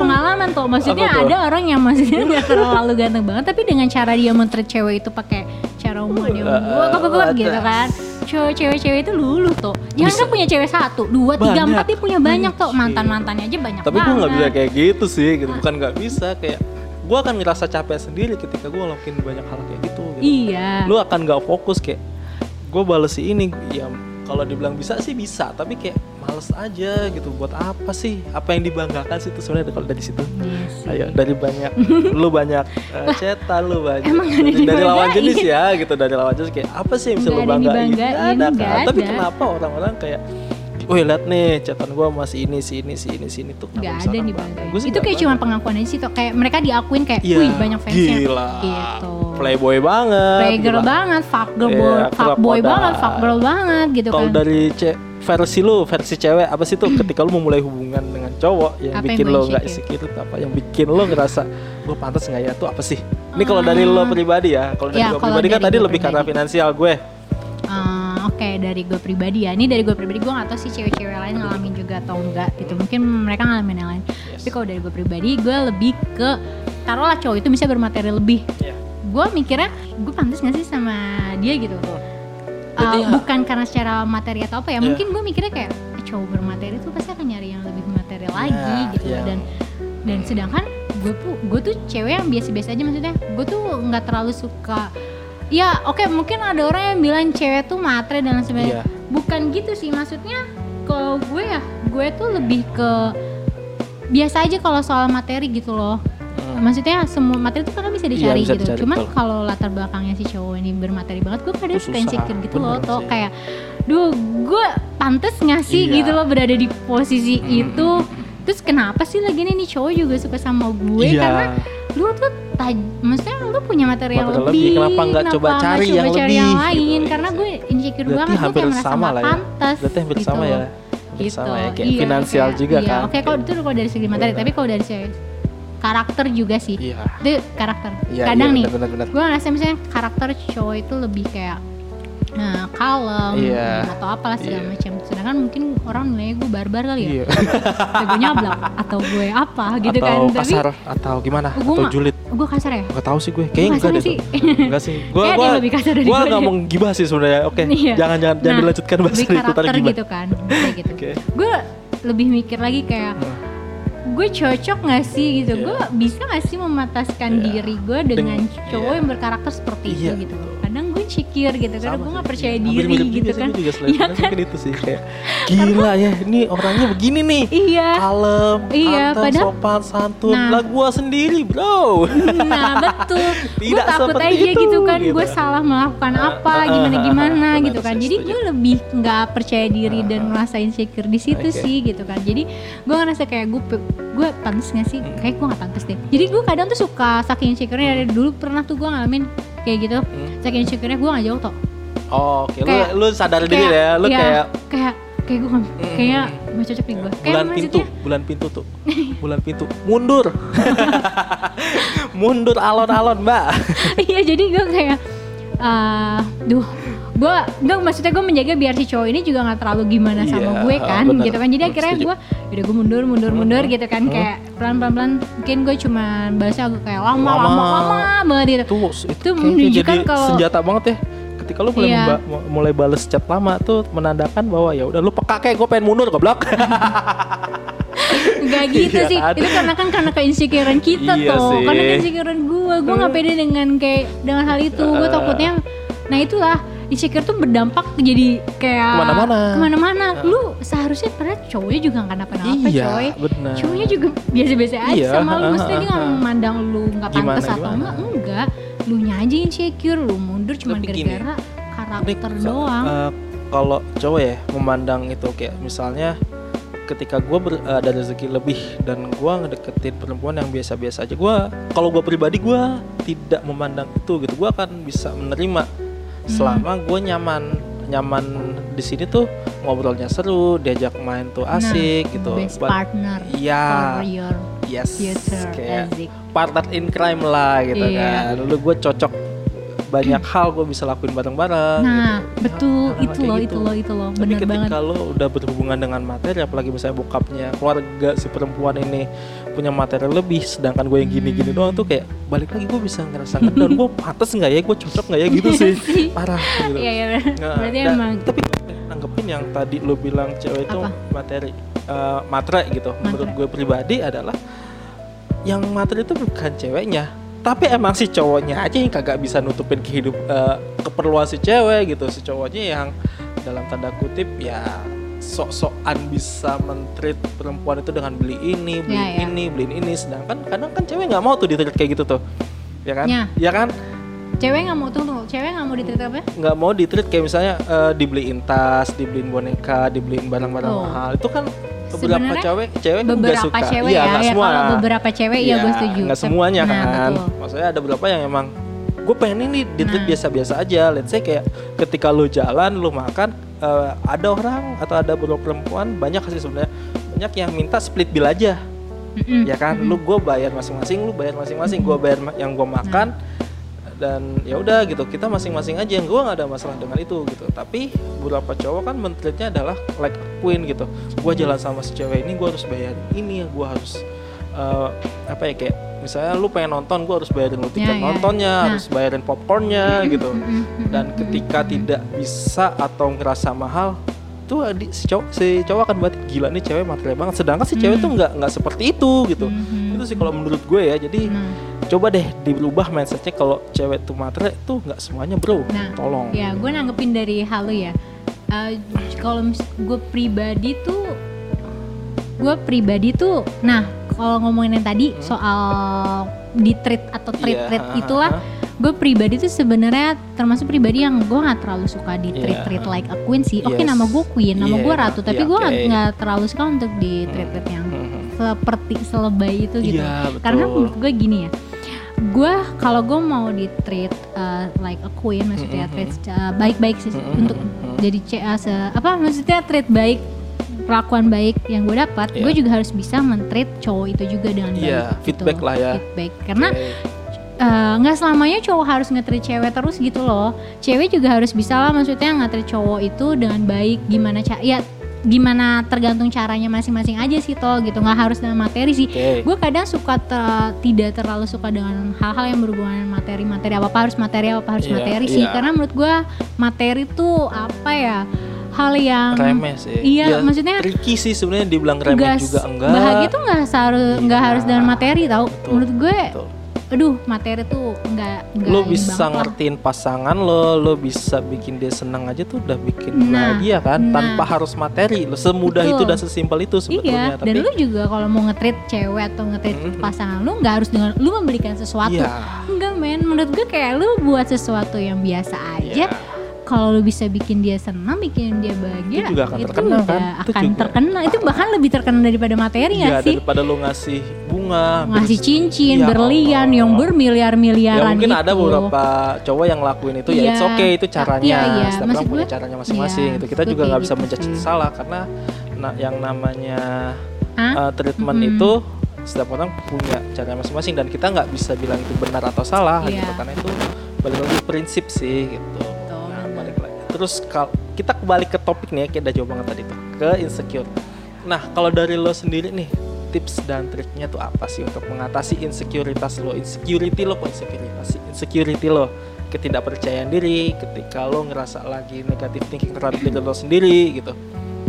Speaker 2: Berpengalaman tuh. Maksudnya
Speaker 1: Apa tuh?
Speaker 2: ada orang yang maksudnya nggak terlalu ganteng banget, tapi dengan cara dia mentreat cewek itu pakai cara yang
Speaker 1: Uh,
Speaker 2: gue kok
Speaker 1: uh,
Speaker 2: gitu kan. Cewek cewek-cewek itu luluh tuh. Jangan
Speaker 1: Bisa.
Speaker 2: kan punya cewek satu, dua, tiga,
Speaker 1: Banyak.
Speaker 2: empat dia punya banyak tuh. Mantan mantannya aja banyak
Speaker 1: tapi gue nggak bisa kayak gitu sih gitu bukan nggak bisa kayak gue akan ngerasa capek sendiri ketika gue ngelakuin banyak hal kayak gitu, gitu.
Speaker 2: Iya.
Speaker 1: lu akan nggak fokus kayak gue bales si ini ya kalau dibilang bisa sih bisa tapi kayak males aja gitu. Buat apa sih? Apa yang dibanggakan sih itu sebenarnya kalau dari situ?
Speaker 2: Iya sih.
Speaker 1: ayo dari banyak (laughs) lu banyak uh, cetan lu banyak.
Speaker 2: emang ada
Speaker 1: dari, dari lawan jenis ya gitu. Dari lawan jenis kayak apa sih yang bisa lu banggain? Nggak ada kan? tapi
Speaker 2: ada.
Speaker 1: kenapa orang-orang kayak Wih liat nih catatan gua masih ini si ini si ini si ini tuh
Speaker 2: Gak ada nih
Speaker 1: sih
Speaker 2: Itu kayak cuma pengakuan aja sih tuh. Kayak mereka diakuin kayak,
Speaker 1: Iya,
Speaker 2: wih banyak fansnya.
Speaker 1: Gila.
Speaker 2: Gitu.
Speaker 1: Playboy banget.
Speaker 2: Playgirl banget, fuck girl,
Speaker 1: Iya,
Speaker 2: boy, fuck boy
Speaker 1: krokodil.
Speaker 2: banget, fuck girl banget gitu
Speaker 1: Kalau
Speaker 2: kan.
Speaker 1: dari ce- versi lu, versi cewek apa sih tuh ketika lu memulai hubungan dengan cowok yang
Speaker 2: Apa yang
Speaker 1: bikin
Speaker 2: bikin
Speaker 1: lo nggak
Speaker 2: insecure?
Speaker 1: insecure apa yang bikin lo ngerasa gue pantas nggak ya tuh apa sih? Ini kalau dari lo pribadi ya, kalau dari
Speaker 2: Iya,
Speaker 1: gue pribadi kan tadi lebih karena finansial gue.
Speaker 2: Oke dari gue pribadi ya. Ini dari gue pribadi gue gak tahu sih cewek-cewek lain ngalamin juga atau enggak gitu. Mungkin mereka ngalamin yang lain.
Speaker 1: Yes.
Speaker 2: Tapi kalau dari gue pribadi gue lebih ke taruhlah cowok itu bisa bermateri lebih.
Speaker 1: Iya.
Speaker 2: Gue mikirnya gue pantas gak sih sama dia gitu.
Speaker 1: Berarti
Speaker 2: Uh,
Speaker 1: ya-
Speaker 2: bukan karena secara materi atau apa ya.
Speaker 1: Iya.
Speaker 2: Mungkin gue mikirnya kayak "Eh, cowok bermateri tuh pasti akan nyari yang lebih materi lagi
Speaker 1: Iya,
Speaker 2: gitu
Speaker 1: iya.
Speaker 2: dan dan sedangkan gue tuh gue tuh cewek yang biasa-biasa aja maksudnya gue tuh nggak terlalu suka ya oke mungkin ada orang yang bilang cewek tuh matre dan sebagainya
Speaker 1: Iya.
Speaker 2: bukan gitu sih maksudnya kalau gue ya gue tuh lebih ke biasa aja kalau soal materi gitu loh
Speaker 1: Hmm.
Speaker 2: maksudnya semua materi itu kan bisa dicari
Speaker 1: bisa
Speaker 2: gitu
Speaker 1: dicari,
Speaker 2: cuman kalau latar belakangnya si cowok ini bermateri banget gue kadang suka insecure gitu loh
Speaker 1: bener
Speaker 2: tuh
Speaker 1: sih.
Speaker 2: kayak duh gue pantes nggak sih
Speaker 1: Iya.
Speaker 2: gitu loh berada di posisi
Speaker 1: Hmm.
Speaker 2: itu terus kenapa sih lagi nih cowok juga suka sama gue
Speaker 1: Iya.
Speaker 2: karena lu tuh taj- maksudnya lu punya materi yang lebih,
Speaker 1: lebih, kenapa nggak coba cari
Speaker 2: coba
Speaker 1: yang
Speaker 2: cari
Speaker 1: lebih,
Speaker 2: yang
Speaker 1: gitu.
Speaker 2: lain
Speaker 1: Iya
Speaker 2: karena
Speaker 1: sih.
Speaker 2: gue insecure
Speaker 1: Berarti
Speaker 2: banget gue
Speaker 1: hampir
Speaker 2: kayak merasa
Speaker 1: sama lah ya.
Speaker 2: pantas
Speaker 1: Berarti hampir
Speaker 2: gitu.
Speaker 1: sama ya. Hampir
Speaker 2: gitu
Speaker 1: sama ya kayak
Speaker 2: Iya,
Speaker 1: finansial
Speaker 2: kayak-
Speaker 1: juga
Speaker 2: iya.
Speaker 1: kan.
Speaker 2: oke kalau itu kalau dari segi materi tapi kalau dari segi karakter juga sih
Speaker 1: Iya.
Speaker 2: itu karakter
Speaker 1: Iya,
Speaker 2: kadang
Speaker 1: iya,
Speaker 2: nih
Speaker 1: benar-benar.
Speaker 2: gue ngerasa misalnya karakter cowok itu lebih kayak nah, kalem
Speaker 1: Iya.
Speaker 2: atau apalah segala
Speaker 1: Iya.
Speaker 2: macam sedangkan mungkin orang nilainya gue barbar kali ya
Speaker 1: Iya. (laughs)
Speaker 2: gue nyablak atau gue apa gitu
Speaker 1: atau
Speaker 2: kan tapi
Speaker 1: kasar atau gimana?
Speaker 2: Gua
Speaker 1: atau julid?
Speaker 2: gue kasar ya
Speaker 1: Gak tahu sih gue. Kayaknya enggak deh.
Speaker 2: sih.
Speaker 1: Enggak sih. (laughs) Gua
Speaker 2: yang lebih kasar dari gue deh.
Speaker 1: mau gibah sih sebenarnya. Oke. (laughs)
Speaker 2: Iya.
Speaker 1: Jangan jangan jangan
Speaker 2: Nah,
Speaker 1: dilanjutkan bahas itu tadi
Speaker 2: karakter
Speaker 1: gibah.
Speaker 2: gitu kan kayak gitu
Speaker 1: Oke.
Speaker 2: gue lebih mikir lagi kayak
Speaker 1: Hmm.
Speaker 2: gue cocok gak sih gitu
Speaker 1: Iya.
Speaker 2: gue bisa gak sih memataskan
Speaker 1: Iya.
Speaker 2: diri gue dengan
Speaker 1: Deng-
Speaker 2: cowok
Speaker 1: iya.
Speaker 2: yang berkarakter seperti
Speaker 1: Iya,
Speaker 2: itu gitu kadang gue insecure gitu karena
Speaker 1: Sama
Speaker 2: gue
Speaker 1: sih.
Speaker 2: gak percaya
Speaker 1: Iya.
Speaker 2: diri
Speaker 1: Hampir mirip
Speaker 2: gitu kan
Speaker 1: gue juga selain
Speaker 2: Iya
Speaker 1: mungkin itu sih kayak (laughs) gila ya ini orangnya begini nih
Speaker 2: iya
Speaker 1: kalem,
Speaker 2: Iya,
Speaker 1: anteng,
Speaker 2: padahal-
Speaker 1: sopan, santun.
Speaker 2: Nah.
Speaker 1: Lah gua sendiri, bro.
Speaker 2: nah betul (laughs) gue
Speaker 1: Tidak
Speaker 2: takut
Speaker 1: seperti
Speaker 2: aja
Speaker 1: itu,
Speaker 2: gitu kan
Speaker 1: gitu.
Speaker 2: gue salah melakukan
Speaker 1: Ah,
Speaker 2: apa
Speaker 1: ah,
Speaker 2: gimana
Speaker 1: ah,
Speaker 2: gimana
Speaker 1: benar,
Speaker 2: gitu kan jadi gue lebih nggak percaya diri dan merasa insecure di situ
Speaker 1: Oke.
Speaker 2: sih gitu kan jadi gue ngerasa kayak gue gue pantas gak sih
Speaker 1: Hmm.
Speaker 2: kayak gue gak pantas deh jadi gue kadang tuh suka saking insecure-nya dari dulu pernah tuh gue ngalamin kayak gitu
Speaker 1: Hmm.
Speaker 2: saking insecure-nya gue gak jauh toh
Speaker 1: Oh, oke.
Speaker 2: Kayak-
Speaker 1: lu lu sadar diri ya, lu
Speaker 2: iya,
Speaker 1: kayak
Speaker 2: kayak kayak gue kayak gak cocok di gue kayak
Speaker 1: bulan pintu,
Speaker 2: maksudnya
Speaker 1: bulan pintu tuh. (laughs) bulan pintu. Mundur. (laughs) Mundur alon-alon, Mbak.
Speaker 2: iya jadi gue kayak ah duh gue nggak maksudnya gue menjaga biar si cowok ini juga nggak terlalu gimana sama
Speaker 1: Iya,
Speaker 2: gue kan
Speaker 1: benar.
Speaker 2: gitu kan jadi
Speaker 1: Hmm,
Speaker 2: akhirnya gue udah gue mundur mundur mundur
Speaker 1: Hmm,
Speaker 2: gitu kan
Speaker 1: hmm.
Speaker 2: kayak pelan pelan pelan mungkin gue cuma bahasa agak kayak lama lama
Speaker 1: Lama.
Speaker 2: lama, banget gitu
Speaker 1: Tuh, itu,
Speaker 2: Itu menunjukkan
Speaker 1: jadi
Speaker 2: kalau-
Speaker 1: senjata banget ya. Ketika lu mulai
Speaker 2: Iya.
Speaker 1: memba- mulai bales chat lama tuh menandakan bahwa ya udah lu peka kayak gue pengen mundur goblok.
Speaker 2: nggak gitu
Speaker 1: Iya
Speaker 2: sih
Speaker 1: kan?
Speaker 2: itu karena kan karena keinsecurean kita
Speaker 1: Iya
Speaker 2: tuh
Speaker 1: sih.
Speaker 2: karena keinsecurean gue gue nggak pede dengan kayak dengan hal itu gue takutnya nah itulah insecure tuh berdampak jadi kayak
Speaker 1: Ke
Speaker 2: mana-mana.
Speaker 1: ke mana-mana Ah.
Speaker 2: lu seharusnya padahal cowoknya juga nggak kenapa-napa
Speaker 1: iya,
Speaker 2: coy
Speaker 1: benar.
Speaker 2: cowoknya juga biasa-biasa aja
Speaker 1: Iya,
Speaker 2: sama lu maksudnya dia nggak
Speaker 1: ah.
Speaker 2: memandang lu nggak
Speaker 1: Gimana,
Speaker 2: pantas atau
Speaker 1: gimana?
Speaker 2: enggak enggak lu aja insecure lu mundur cuma
Speaker 1: Tapi
Speaker 2: gara-gara karakter
Speaker 1: so-
Speaker 2: doang
Speaker 1: eh, kalau cowok ya memandang itu kayak misalnya ketika gue ada rezeki lebih dan gue ngedeketin perempuan yang biasa-biasa aja gue kalau gue pribadi gue tidak memandang itu gitu gue akan bisa menerima selama gue nyaman nyaman di sini tuh ngobrolnya seru diajak main tuh asik gitu
Speaker 2: Nah, best
Speaker 1: But-
Speaker 2: partner
Speaker 1: iya
Speaker 2: for your
Speaker 1: Yes.
Speaker 2: future
Speaker 1: Kayak
Speaker 2: asik.
Speaker 1: partner in crime lah gitu
Speaker 2: Iya.
Speaker 1: kan. Lu gue cocok banyak hal gue bisa lakuin bareng-bareng.
Speaker 2: Nah,
Speaker 1: gitu.
Speaker 2: betul
Speaker 1: Hal-hal
Speaker 2: itu loh,
Speaker 1: gitu.
Speaker 2: itu loh, itu loh,
Speaker 1: ketika
Speaker 2: banget.
Speaker 1: lo udah berhubungan dengan materi, apalagi misalnya bokapnya keluarga si perempuan ini punya materi lebih, sedangkan gue yang gini-gini
Speaker 2: Hmm.
Speaker 1: doang tuh kayak balik lagi gue bisa ngerasa ngedown, gue (laughs) pantas nggak ya, gue cocok nggak ya gitu
Speaker 2: Iya
Speaker 1: sih, parah gitu.
Speaker 2: Iya, iya.
Speaker 1: Nah,
Speaker 2: Berarti
Speaker 1: dan-
Speaker 2: emang
Speaker 1: Tapi nanggepin yang tadi lo bilang cewek itu materi, eh, matre gitu. Menurut gue pribadi adalah yang materi itu bukan ceweknya, tapi emang si cowoknya aja yang kagak bisa nutupin kehidup eh, keperluan si cewek gitu. Si cowoknya yang dalam tanda kutip ya sok-sokan bisa mentreat perempuan itu dengan beli ini, beli
Speaker 2: Ya, ya.
Speaker 1: ini, beliin ini. Sedangkan kadang kan cewek nggak mau tuh ditreat kayak gitu tuh, ya kan?
Speaker 2: Ya.
Speaker 1: Ya kan?
Speaker 2: Cewek nggak mau tunggu, tunggu. cewek nggak mau ditreat apa?
Speaker 1: nggak mau ditreat kayak misalnya eh, dibeliin tas, dibeliin boneka, dibeliin barang-barang
Speaker 2: Oh.
Speaker 1: mahal. Itu kan beberapa
Speaker 2: Sebenarnya
Speaker 1: cewek cewek kan
Speaker 2: Beberapa
Speaker 1: suka.
Speaker 2: cewek
Speaker 1: Iya,
Speaker 2: ya,
Speaker 1: nggak
Speaker 2: ya
Speaker 1: semua.
Speaker 2: kalau beberapa cewek ya, gue setuju.
Speaker 1: Nggak semuanya
Speaker 2: nah,
Speaker 1: kan.
Speaker 2: betul.
Speaker 1: Maksudnya ada beberapa yang emang gue pengen ini ditreat
Speaker 2: Nah.
Speaker 1: biasa-biasa aja. Let's say kayak ketika lu jalan, lu makan, eh, ada orang atau ada beberapa perempuan banyak sih sebenarnya banyak yang minta split bill aja
Speaker 2: Mm-mm.
Speaker 1: ya kan lu gue bayar masing-masing lu bayar masing-masing gue bayar yang gue makan dan ya udah gitu kita masing-masing aja yang gue nggak ada masalah dengan itu gitu tapi beberapa cowok kan mentreatnya adalah like queen gitu gue jalan sama si cewek ini gue harus bayar ini ya gue harus eh, apa ya kayak misalnya lu pengen nonton gue harus bayarin lu tiket
Speaker 2: Ya, ya.
Speaker 1: nontonnya
Speaker 2: Nah.
Speaker 1: harus bayarin popcornnya gitu dan ketika tidak bisa atau ngerasa mahal tuh adi- si cowok si cowok akan buat gila nih cewek material banget sedangkan si cewek
Speaker 2: Hmm.
Speaker 1: tuh nggak nggak seperti itu gitu
Speaker 2: Mhm.
Speaker 1: Itu sih kalau menurut gue ya jadi
Speaker 2: Nah,
Speaker 1: coba deh dirubah mindsetnya kalau cewek tuh matre tuh nggak semuanya bro
Speaker 2: Nah,
Speaker 1: tolong
Speaker 2: ya gue nanggepin dari hal lu ya. Eh, kalau gue pribadi tuh, gue pribadi tuh, nah kalau ngomongin yang tadi
Speaker 1: Hmm.
Speaker 2: soal di treat atau treat
Speaker 1: Iya,
Speaker 2: treat itulah, gue pribadi tuh sebenarnya termasuk pribadi yang gue nggak terlalu suka di treat
Speaker 1: Iya.
Speaker 2: treat like a queen sih. Oke
Speaker 1: Yes.
Speaker 2: nama gue queen, nama gue
Speaker 1: Iya,
Speaker 2: ratu, tapi
Speaker 1: iya,
Speaker 2: gue nggak terlalu suka untuk di treat treat yang
Speaker 1: Mhm.
Speaker 2: Seperti selebay itu gitu.
Speaker 1: Iya, betul.
Speaker 2: Karena menurut gue gini ya, gue kalau gue mau di treat uh, like a queen, maksudnya
Speaker 1: Mhm.
Speaker 2: treat secara baik-baik sih
Speaker 1: Mhm,
Speaker 2: untuk
Speaker 1: mhm.
Speaker 2: jadi CA se apa maksudnya treat baik perlakuan baik yang gue dapat,
Speaker 1: Iya.
Speaker 2: gue juga harus bisa mentreat cowok itu juga dengan baik.
Speaker 1: Iya,
Speaker 2: gitu.
Speaker 1: feedback lah ya.
Speaker 2: Feedback karena
Speaker 1: Oke.
Speaker 2: eh, nggak selamanya cowok harus nge-treat cewek terus gitu loh. Cewek juga harus bisa lah maksudnya nge-treat cowok itu dengan baik gimana ca ya gimana tergantung caranya masing-masing aja sih toh gitu nggak harus dengan materi sih
Speaker 1: Oke.
Speaker 2: gue kadang suka te- tidak terlalu suka dengan hal-hal yang berhubungan dengan materi-materi apa apa harus materi apa apa harus
Speaker 1: Iya,
Speaker 2: materi sih
Speaker 1: iya.
Speaker 2: karena menurut gue materi tuh apa ya hal yang
Speaker 1: remeh sih
Speaker 2: iya,
Speaker 1: Ya,
Speaker 2: maksudnya
Speaker 1: tricky sih sebenarnya dibilang remeh juga enggak
Speaker 2: bahagia tuh nggak harus nggak
Speaker 1: Iya.
Speaker 2: harus dengan materi tau
Speaker 1: Betul,
Speaker 2: menurut gue
Speaker 1: Betul.
Speaker 2: Aduh materi tuh nggak nggak
Speaker 1: lo bisa
Speaker 2: banget lah.
Speaker 1: ngertiin pasangan lo, lo bisa bikin dia senang aja tuh udah bikin
Speaker 2: Nah,
Speaker 1: bahagia kan,
Speaker 2: nah.
Speaker 1: tanpa harus materi. Lo semudah
Speaker 2: Betul.
Speaker 1: itu dan sesimpel itu sebetulnya.
Speaker 2: Iya,
Speaker 1: Tapi
Speaker 2: dan lu juga kalau mau nge-treat cewek atau nge-treat
Speaker 1: Mhm.
Speaker 2: pasangan lu nggak harus dengan lu memberikan sesuatu.
Speaker 1: Iya.
Speaker 2: Enggak men, menurut gue kayak lu buat sesuatu yang biasa aja.
Speaker 1: Iya.
Speaker 2: Kalau lu bisa bikin dia senang, bikin dia bahagia,
Speaker 1: Itu juga akan terkenal, kan? Itu
Speaker 2: akan
Speaker 1: juga.
Speaker 2: terkenal. Itu bahkan lebih terkenal daripada materi
Speaker 1: Iya,
Speaker 2: nggak sih?
Speaker 1: daripada lo ngasih bunga,
Speaker 2: Ngasih cincin,
Speaker 1: Ya
Speaker 2: berlian,
Speaker 1: Allah.
Speaker 2: yang
Speaker 1: Ya
Speaker 2: bermiliar-miliaran
Speaker 1: mungkin
Speaker 2: itu.
Speaker 1: ada beberapa cowok yang lakuin itu ya
Speaker 2: Iya.
Speaker 1: it's okay itu caranya.
Speaker 2: Iya, iya.
Speaker 1: Setiap
Speaker 2: Maksud
Speaker 1: orang punya caranya masing-masing.
Speaker 2: iya,
Speaker 1: itu kita juga nggak bisa
Speaker 2: gitu
Speaker 1: menjudge
Speaker 2: sih.
Speaker 1: salah karena nah, yang namanya
Speaker 2: Hah?
Speaker 1: uh, treatment
Speaker 2: Mm-mm.
Speaker 1: itu setiap orang punya cara masing-masing dan kita nggak bisa bilang itu benar atau salah
Speaker 2: Iya.
Speaker 1: gitu karena itu balik lagi prinsip sih gitu. Terus kal- kita kembali ke topik nih ya, kita udah jauh banget tadi tuh ke insecure. Nah, kalau dari lo sendiri nih, tips dan triknya tuh apa sih untuk mengatasi insekuritas lo? Insecurity lo kok insecuritas sih? Insecurity lo, ketidakpercayaan diri ketika lo ngerasa lagi negatif thinking terhadap diri lo sendiri gitu.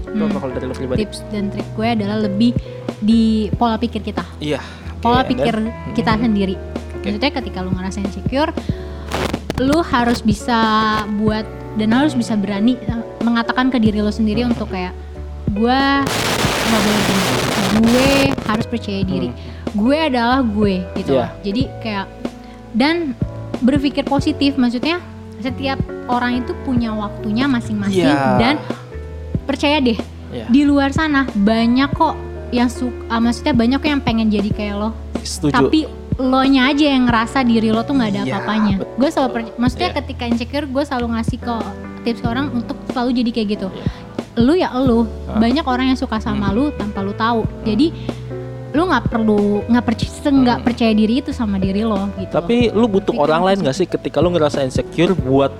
Speaker 1: Itu
Speaker 2: Hmm.
Speaker 1: kalau dari lo pribadi?
Speaker 2: Tips dan trik gue adalah lebih di pola pikir kita.
Speaker 1: Iya.
Speaker 2: pola
Speaker 1: Oke, and
Speaker 2: pikir
Speaker 1: then-
Speaker 2: kita
Speaker 1: Mhm.
Speaker 2: sendiri.
Speaker 1: Oke.
Speaker 2: Maksudnya ketika lu ngerasa insecure, lu harus bisa buat dan harus bisa berani eh, mengatakan ke diri lo sendiri untuk kayak gue nggak boleh gini, gue harus percaya diri, gue adalah gue gitu.
Speaker 1: Hmm.
Speaker 2: Loh. Jadi kayak dan berpikir positif, maksudnya setiap orang itu punya waktunya masing-masing
Speaker 1: Iya.
Speaker 2: dan percaya deh
Speaker 1: Iya.
Speaker 2: di luar sana banyak kok yang suka maksudnya banyak kok yang pengen jadi kayak lo
Speaker 1: Setuju.
Speaker 2: tapi lo nya aja yang ngerasa diri lo tuh nggak ada
Speaker 1: Iya,
Speaker 2: apa-apanya gue selalu per- maksudnya
Speaker 1: Iya.
Speaker 2: ketika insecure gue selalu ngasih ke tips ke orang untuk selalu jadi kayak gitu
Speaker 1: Iya.
Speaker 2: lu ya lu
Speaker 1: Hah?
Speaker 2: banyak orang yang suka sama
Speaker 1: Hmm.
Speaker 2: lu tanpa lu tahu jadi lu nggak perlu nggak percaya nggak percaya diri itu sama diri lo gitu
Speaker 1: Tapi lu butuh
Speaker 2: Pikiran
Speaker 1: orang lain gak sih ketika lu ngerasa insecure buat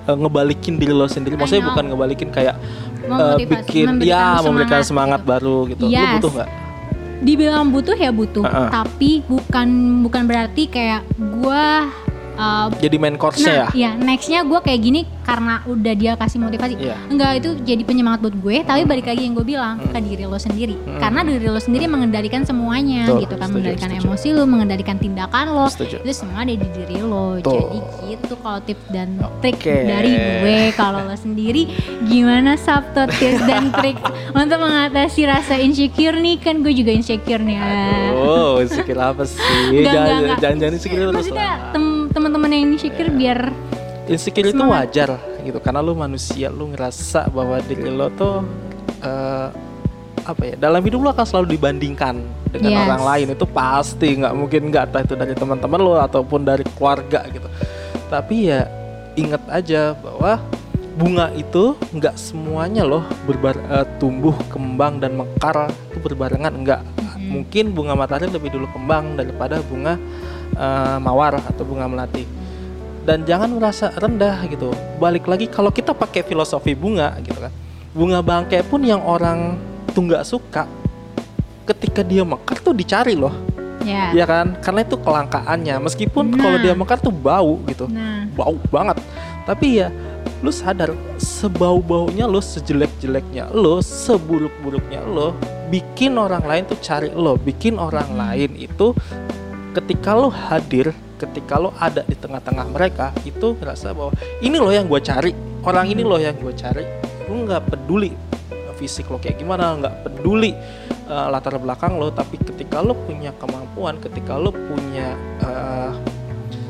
Speaker 1: eh, ngebalikin diri lo sendiri? Maksudnya bukan ngebalikin kayak
Speaker 2: Memotivasi,
Speaker 1: bikin ya
Speaker 2: lu
Speaker 1: memberikan
Speaker 2: semangat
Speaker 1: semangat baru gitu. Lu
Speaker 2: Yes.
Speaker 1: butuh nggak?
Speaker 2: Dibilang butuh ya butuh
Speaker 1: Uh-uh.
Speaker 2: tapi bukan bukan berarti kayak gua uh,
Speaker 1: Jadi main course-nya ya?
Speaker 2: Nah, ya nextnya gue kayak gini karena udah dia kasih motivasi.
Speaker 1: Iya.
Speaker 2: Enggak itu jadi penyemangat buat gue. Tapi balik lagi yang gue bilang ke diri lo sendiri.
Speaker 1: Hmm.
Speaker 2: Karena diri lo sendiri mengendalikan semuanya,
Speaker 1: Betul,
Speaker 2: gitu kan,
Speaker 1: setuju,
Speaker 2: mengendalikan
Speaker 1: setuju.
Speaker 2: emosi lo, mengendalikan tindakan lo.
Speaker 1: Setuju.
Speaker 2: Itu semua ada di diri lo.
Speaker 1: Betul.
Speaker 2: Jadi gitu kalau tips dan trik
Speaker 1: Oke.
Speaker 2: dari gue. Kalau lo sendiri gimana Sabto tips dan trik untuk mengatasi rasa insecure nih? Kan gue juga insecure nih.
Speaker 1: Oh, insecure apa sih? Jangan jangan jangan insecure terus
Speaker 2: Maksudnya
Speaker 1: lah.
Speaker 2: tem- teman-teman yang insecure biar
Speaker 1: Insecure itu
Speaker 2: Semangat.
Speaker 1: wajar gitu karena lu manusia, lu ngerasa bahwa diri lo tuh eh, apa ya? Dalam hidup lo akan selalu dibandingkan dengan
Speaker 2: Yes.
Speaker 1: orang lain itu pasti nggak mungkin nggak entah itu dari teman-teman lo ataupun dari keluarga gitu. Tapi ya ingat aja bahwa bunga itu nggak semuanya loh berbar eh, tumbuh kembang dan mekar itu berbarengan enggak mungkin bunga matahari lebih dulu kembang daripada bunga eh, mawar atau bunga melati. Dan jangan merasa rendah gitu. Balik lagi kalau kita pakai filosofi bunga gitu kan bunga bangkai pun yang orang tuh nggak suka ketika dia mekar tuh dicari loh.
Speaker 2: Ya.
Speaker 1: ya kan? Karena itu kelangkaannya. Meskipun kalau
Speaker 2: Nah.
Speaker 1: dia mekar tuh bau gitu.
Speaker 2: Nah,
Speaker 1: bau banget. Tapi ya lu sadar sebau-baunya lo sejelek-jeleknya lo seburuk-buruknya lo bikin orang lain tuh cari lo bikin orang lain itu ketika lo hadir ketika lo ada di tengah-tengah mereka itu ngerasa bahwa ini loh yang gue cari orang ini loh yang gue cari. Lu nggak peduli fisik lo kayak gimana nggak peduli uh, latar belakang lo tapi ketika lo punya kemampuan ketika lo punya uh,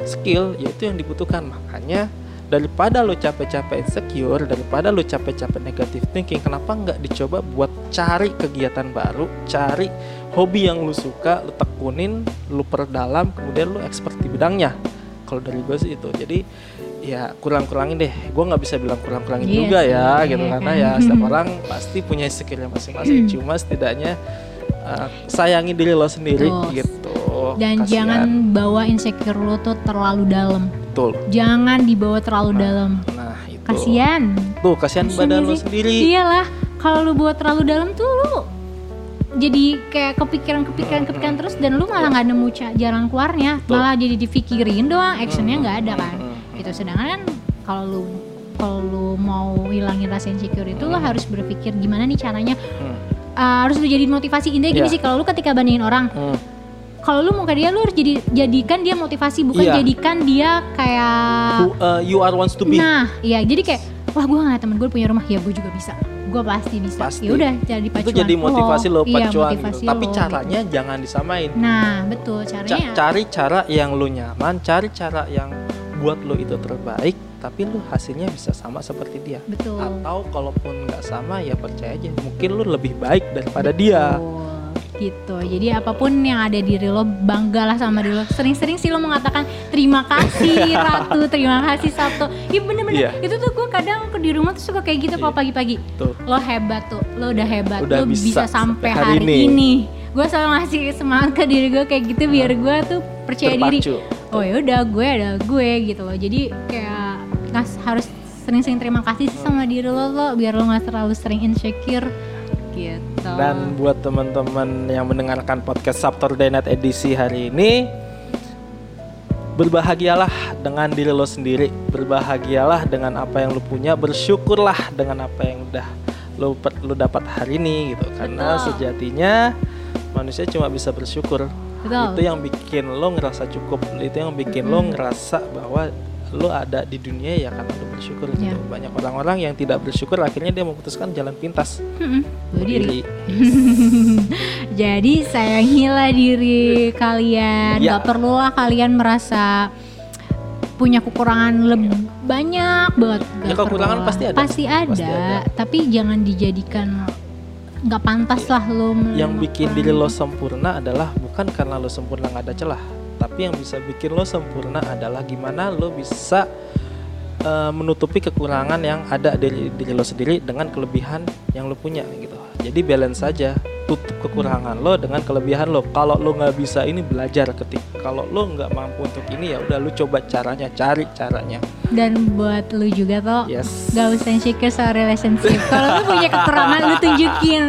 Speaker 1: skill yaitu yang dibutuhkan. Makanya daripada lo capek-capek insecure daripada lo capek-capek negative thinking kenapa nggak dicoba buat cari kegiatan baru cari hobi yang lu suka lu tekunin lu perdalam kemudian lu expert di bidangnya. Kalau dari gue sih itu. Jadi ya kurang-kurangin deh. Gue nggak bisa bilang kurang-kurangin
Speaker 2: Iya
Speaker 1: juga ya
Speaker 2: iya
Speaker 1: gitu. Karena
Speaker 2: kan.
Speaker 1: ya (laughs) setiap orang pasti punya skill masing-masing. Cuma setidaknya uh, sayangi diri lo sendiri gitu.
Speaker 2: Dan
Speaker 1: Kasihan.
Speaker 2: jangan bawa insecure lo tuh terlalu dalam.
Speaker 1: betul.
Speaker 2: Jangan dibawa terlalu dalam.
Speaker 1: nah itu.
Speaker 2: Kasian.
Speaker 1: tuh kasihan
Speaker 2: Kasian
Speaker 1: badan lo sendiri.
Speaker 2: Iyalah, kalau lu buat terlalu dalam tuh lu jadi kayak kepikiran-kepikiran kepikiran terus dan lu malah nggak nemu jalan keluarnya,
Speaker 1: Betul.
Speaker 2: malah jadi dipikirin doang, actionnya nggak ada kan.
Speaker 1: Hmm, hmm,
Speaker 2: Gitu. Sedangkan kan kalau lu kalau lu mau hilangin rasa insecure itu lu harus berpikir gimana nih caranya
Speaker 1: hmm,
Speaker 2: Uh, harus lu jadi motivasi intinya gini
Speaker 1: Iya.
Speaker 2: sih kalau lu ketika bandingin orang
Speaker 1: hmm.
Speaker 2: kalau lu mau ke dia lu harus jadi jadikan dia motivasi bukan
Speaker 1: Iya.
Speaker 2: jadikan dia kayak
Speaker 1: Who, uh, you are wants to be
Speaker 2: nah iya jadi kayak wah gue ngeliat temen gue punya rumah ya gue juga bisa gue pasti bisa
Speaker 1: Pasti.
Speaker 2: ya udah jadi pacuan
Speaker 1: itu jadi motivasi lo,
Speaker 2: iya,
Speaker 1: pacuan
Speaker 2: motivasi
Speaker 1: gitu. Tapi
Speaker 2: lo,
Speaker 1: caranya jangan disamain.
Speaker 2: gitu. nah betul
Speaker 1: Ca-
Speaker 2: caranya
Speaker 1: cari cara yang lo nyaman, cari cara yang buat lo itu terbaik, tapi lo hasilnya bisa sama seperti dia.
Speaker 2: betul
Speaker 1: Atau kalaupun nggak sama ya percaya aja, mungkin lo lebih baik daripada dia.
Speaker 2: Gitu. Jadi apa pun yang ada di diri lo banggalah sama diri lo. Sering-sering sih lo mengatakan terima kasih (laughs) ratu. Terima kasih sabtu. Iya bener-bener.
Speaker 1: Iya.
Speaker 2: itu tuh gue kadang ke di rumah tuh suka kayak gitu kalau
Speaker 1: Iya.
Speaker 2: pagi-pagi. Lo hebat tuh. Lo udah hebat.
Speaker 1: Udah
Speaker 2: lo
Speaker 1: bisa
Speaker 2: bisa, sampai
Speaker 1: hari
Speaker 2: hari,
Speaker 1: ini.
Speaker 2: ini, gue selalu ngasih semangat ke diri gue kayak gitu biar gue tuh percaya diri.
Speaker 1: Terpacu.
Speaker 2: oh ya udah gue ada gue gitu loh. Jadi kayak harus sering-sering terima kasih sih sama diri lo lo. Biar lo nggak terlalu sering insecure gitu
Speaker 1: Dan buat teman-teman yang mendengarkan podcast Saturday Night edisi hari ini, berbahagialah dengan diri lo sendiri, berbahagialah dengan apa yang lo punya, bersyukurlah dengan apa yang udah lo lo dapat hari ini gitu. Karena
Speaker 2: Betul.
Speaker 1: sejatinya manusia cuma bisa bersyukur.
Speaker 2: Betul.
Speaker 1: Itu yang bikin lo ngerasa cukup, itu yang bikin lo ngerasa bahwa lo ada di dunia ya karena lo bersyukur gitu.
Speaker 2: Ya.
Speaker 1: Banyak orang-orang yang tidak bersyukur akhirnya dia memutuskan jalan pintas.
Speaker 2: Bunuh diri. (laughs) Jadi sayangilah diri kalian.
Speaker 1: Ya.
Speaker 2: Gak perlulah kalian merasa punya kekurangan lebih banyak banget. Gak
Speaker 1: Ya, kekurangan
Speaker 2: perlulah.
Speaker 1: pasti ada.
Speaker 2: Pasti ada.
Speaker 1: Pasti ada.
Speaker 2: Tapi jangan dijadikan nggak pantas lah lo.
Speaker 1: yang bikin diri lo sempurna adalah bukan karena lo sempurna nggak ada celah tapi yang bisa bikin lo sempurna adalah gimana lo bisa eh, menutupi kekurangan yang ada dari diri lo sendiri dengan kelebihan yang lo punya gitu jadi balance saja tutup kekurangan lo dengan kelebihan lo. Kalau lo nggak bisa ini belajar ketik. Kalau lo nggak mampu untuk ini ya udah lo coba caranya, cari caranya.
Speaker 2: Dan buat lu juga toh,
Speaker 1: Yes.
Speaker 2: gak usah insecure soal relationship. Kalau lu punya kekurangan, lu tunjukin.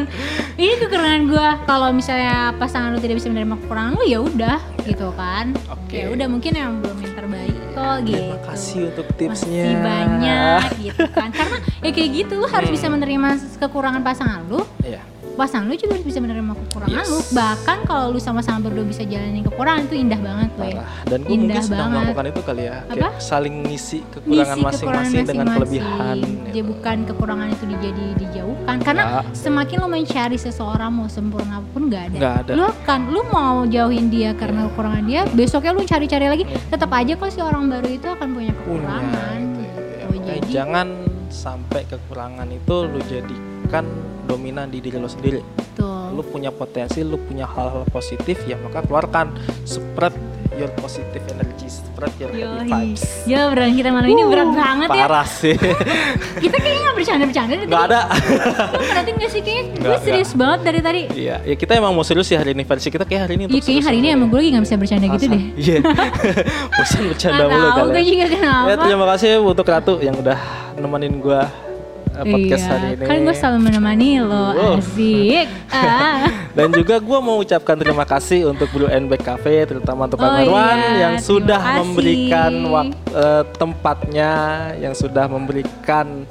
Speaker 2: Ini kekurangan gua. Kalau misalnya pasangan lu tidak bisa menerima kekurangan lu, ya udah, gitu kan.
Speaker 1: Oke.
Speaker 2: Ya udah mungkin emang belum yang terbaik kok, gitu.
Speaker 1: Terima kasih untuk tipsnya.
Speaker 2: Masih banyak gitu kan. (laughs) Karena ya kayak gitu lu harus
Speaker 1: Hmm.
Speaker 2: bisa menerima kekurangan pasangan lu.
Speaker 1: Iya.
Speaker 2: Pasangan lu juga bisa menerima kekurangan
Speaker 1: Yes.
Speaker 2: lu. Bahkan kalau lu sama-sama berdua bisa jalanin kekurangan itu indah banget tuh ya.
Speaker 1: Dan gue
Speaker 2: Indah
Speaker 1: mungkin sedang
Speaker 2: banget.
Speaker 1: melakukan itu kali ya,
Speaker 2: Apa?
Speaker 1: kayak saling ngisi kekurangan masing-masing dengan kelebihan.
Speaker 2: Dia
Speaker 1: gitu.
Speaker 2: bukan kekurangan itu dijadi dijauhkan karena
Speaker 1: Nggak.
Speaker 2: semakin lo mencari seseorang mau sempurna pun nggak ada.
Speaker 1: Nggak ada.
Speaker 2: Lu kan lu mau jauhin dia karena kekurangan dia, besoknya lu cari-cari lagi, tetap aja kok si orang baru itu akan punya
Speaker 1: punya
Speaker 2: kekurangan.
Speaker 1: gitu ya.
Speaker 2: gitu.
Speaker 1: Makanya
Speaker 2: Jadi
Speaker 1: jangan sampai kekurangan itu lu jadikan dominan di diri lo sendiri.
Speaker 2: tuh.
Speaker 1: Lu punya potensi, lu punya hal-hal positif ya maka keluarkan spread your positive energy, spread your happy
Speaker 2: Yoi.
Speaker 1: vibes.
Speaker 2: Ya beran kita malam ini berat banget ya.
Speaker 1: Parah sih. (laughs)
Speaker 2: Kita kayaknya nggak bercanda-bercanda deh.
Speaker 1: Nggak
Speaker 2: tadi.
Speaker 1: ada.
Speaker 2: Lu perhatiin gak sih kayaknya gue
Speaker 1: Nggak,
Speaker 2: serius banget dari tadi.
Speaker 1: Iya, ya kita emang mau serius sih hari ini versi kita kayak hari ini.
Speaker 2: Iya kayaknya hari ini emang
Speaker 1: ya.
Speaker 2: gue lagi gak bisa bercanda gitu
Speaker 1: Alasan.
Speaker 2: deh.
Speaker 1: Iya. (laughs) Bosan bercanda
Speaker 2: Nggak
Speaker 1: mulu
Speaker 2: gue juga kenapa.
Speaker 1: Ya terima kasih untuk Ratu yang udah nemenin gua eh, podcast
Speaker 2: iya,
Speaker 1: hari ini.
Speaker 2: kan gue selalu menemani lo,
Speaker 1: Wow.
Speaker 2: asik. (laughs) ah.
Speaker 1: Dan juga gua mau ucapkan terima kasih untuk Blue and Back Cafe terutama untuk Kang
Speaker 2: Oh
Speaker 1: Marwan
Speaker 2: iya,
Speaker 1: yang sudah
Speaker 2: kasih.
Speaker 1: memberikan eh, tempatnya, yang sudah memberikan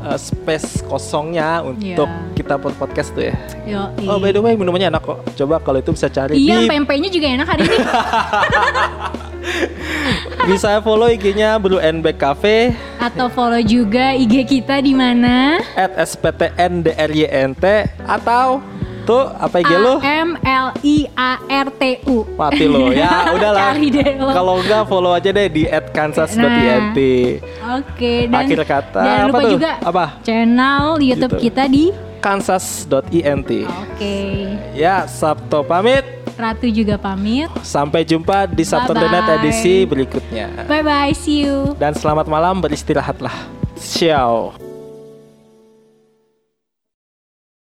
Speaker 1: eh, space kosongnya untuk
Speaker 2: Iya.
Speaker 1: kita buat podcast tuh ya.
Speaker 2: Yo,
Speaker 1: Oh by the way minumannya enak kok. Coba kalau itu bisa cari
Speaker 2: Iya,
Speaker 1: di
Speaker 2: pempeknya juga enak hari ini. (laughs) (laughs)
Speaker 1: bisa follow IG-nya Blue and Back Cafe
Speaker 2: Atau follow juga IG kita di mana?
Speaker 1: at SPTNDRYNT atau tuh apa IG lo?
Speaker 2: A M L I A R T U.
Speaker 1: Mati lo ya (laughs) udahlah. Kalau enggak follow aja deh di @kansas.int.
Speaker 2: Oke, dan
Speaker 1: Akhir kata
Speaker 2: jangan
Speaker 1: apa
Speaker 2: lupa
Speaker 1: tuh?
Speaker 2: juga
Speaker 1: Apa?
Speaker 2: channel YouTube
Speaker 1: Gitu.
Speaker 2: kita di
Speaker 1: kansas.int.
Speaker 2: Oke.
Speaker 1: Ya, Sabto pamit.
Speaker 2: Ratu juga pamit.
Speaker 1: Sampai jumpa di
Speaker 2: Bye-bye.
Speaker 1: Donet edisi berikutnya.
Speaker 2: Bye bye, see you.
Speaker 1: Dan selamat malam beristirahatlah. Ciao.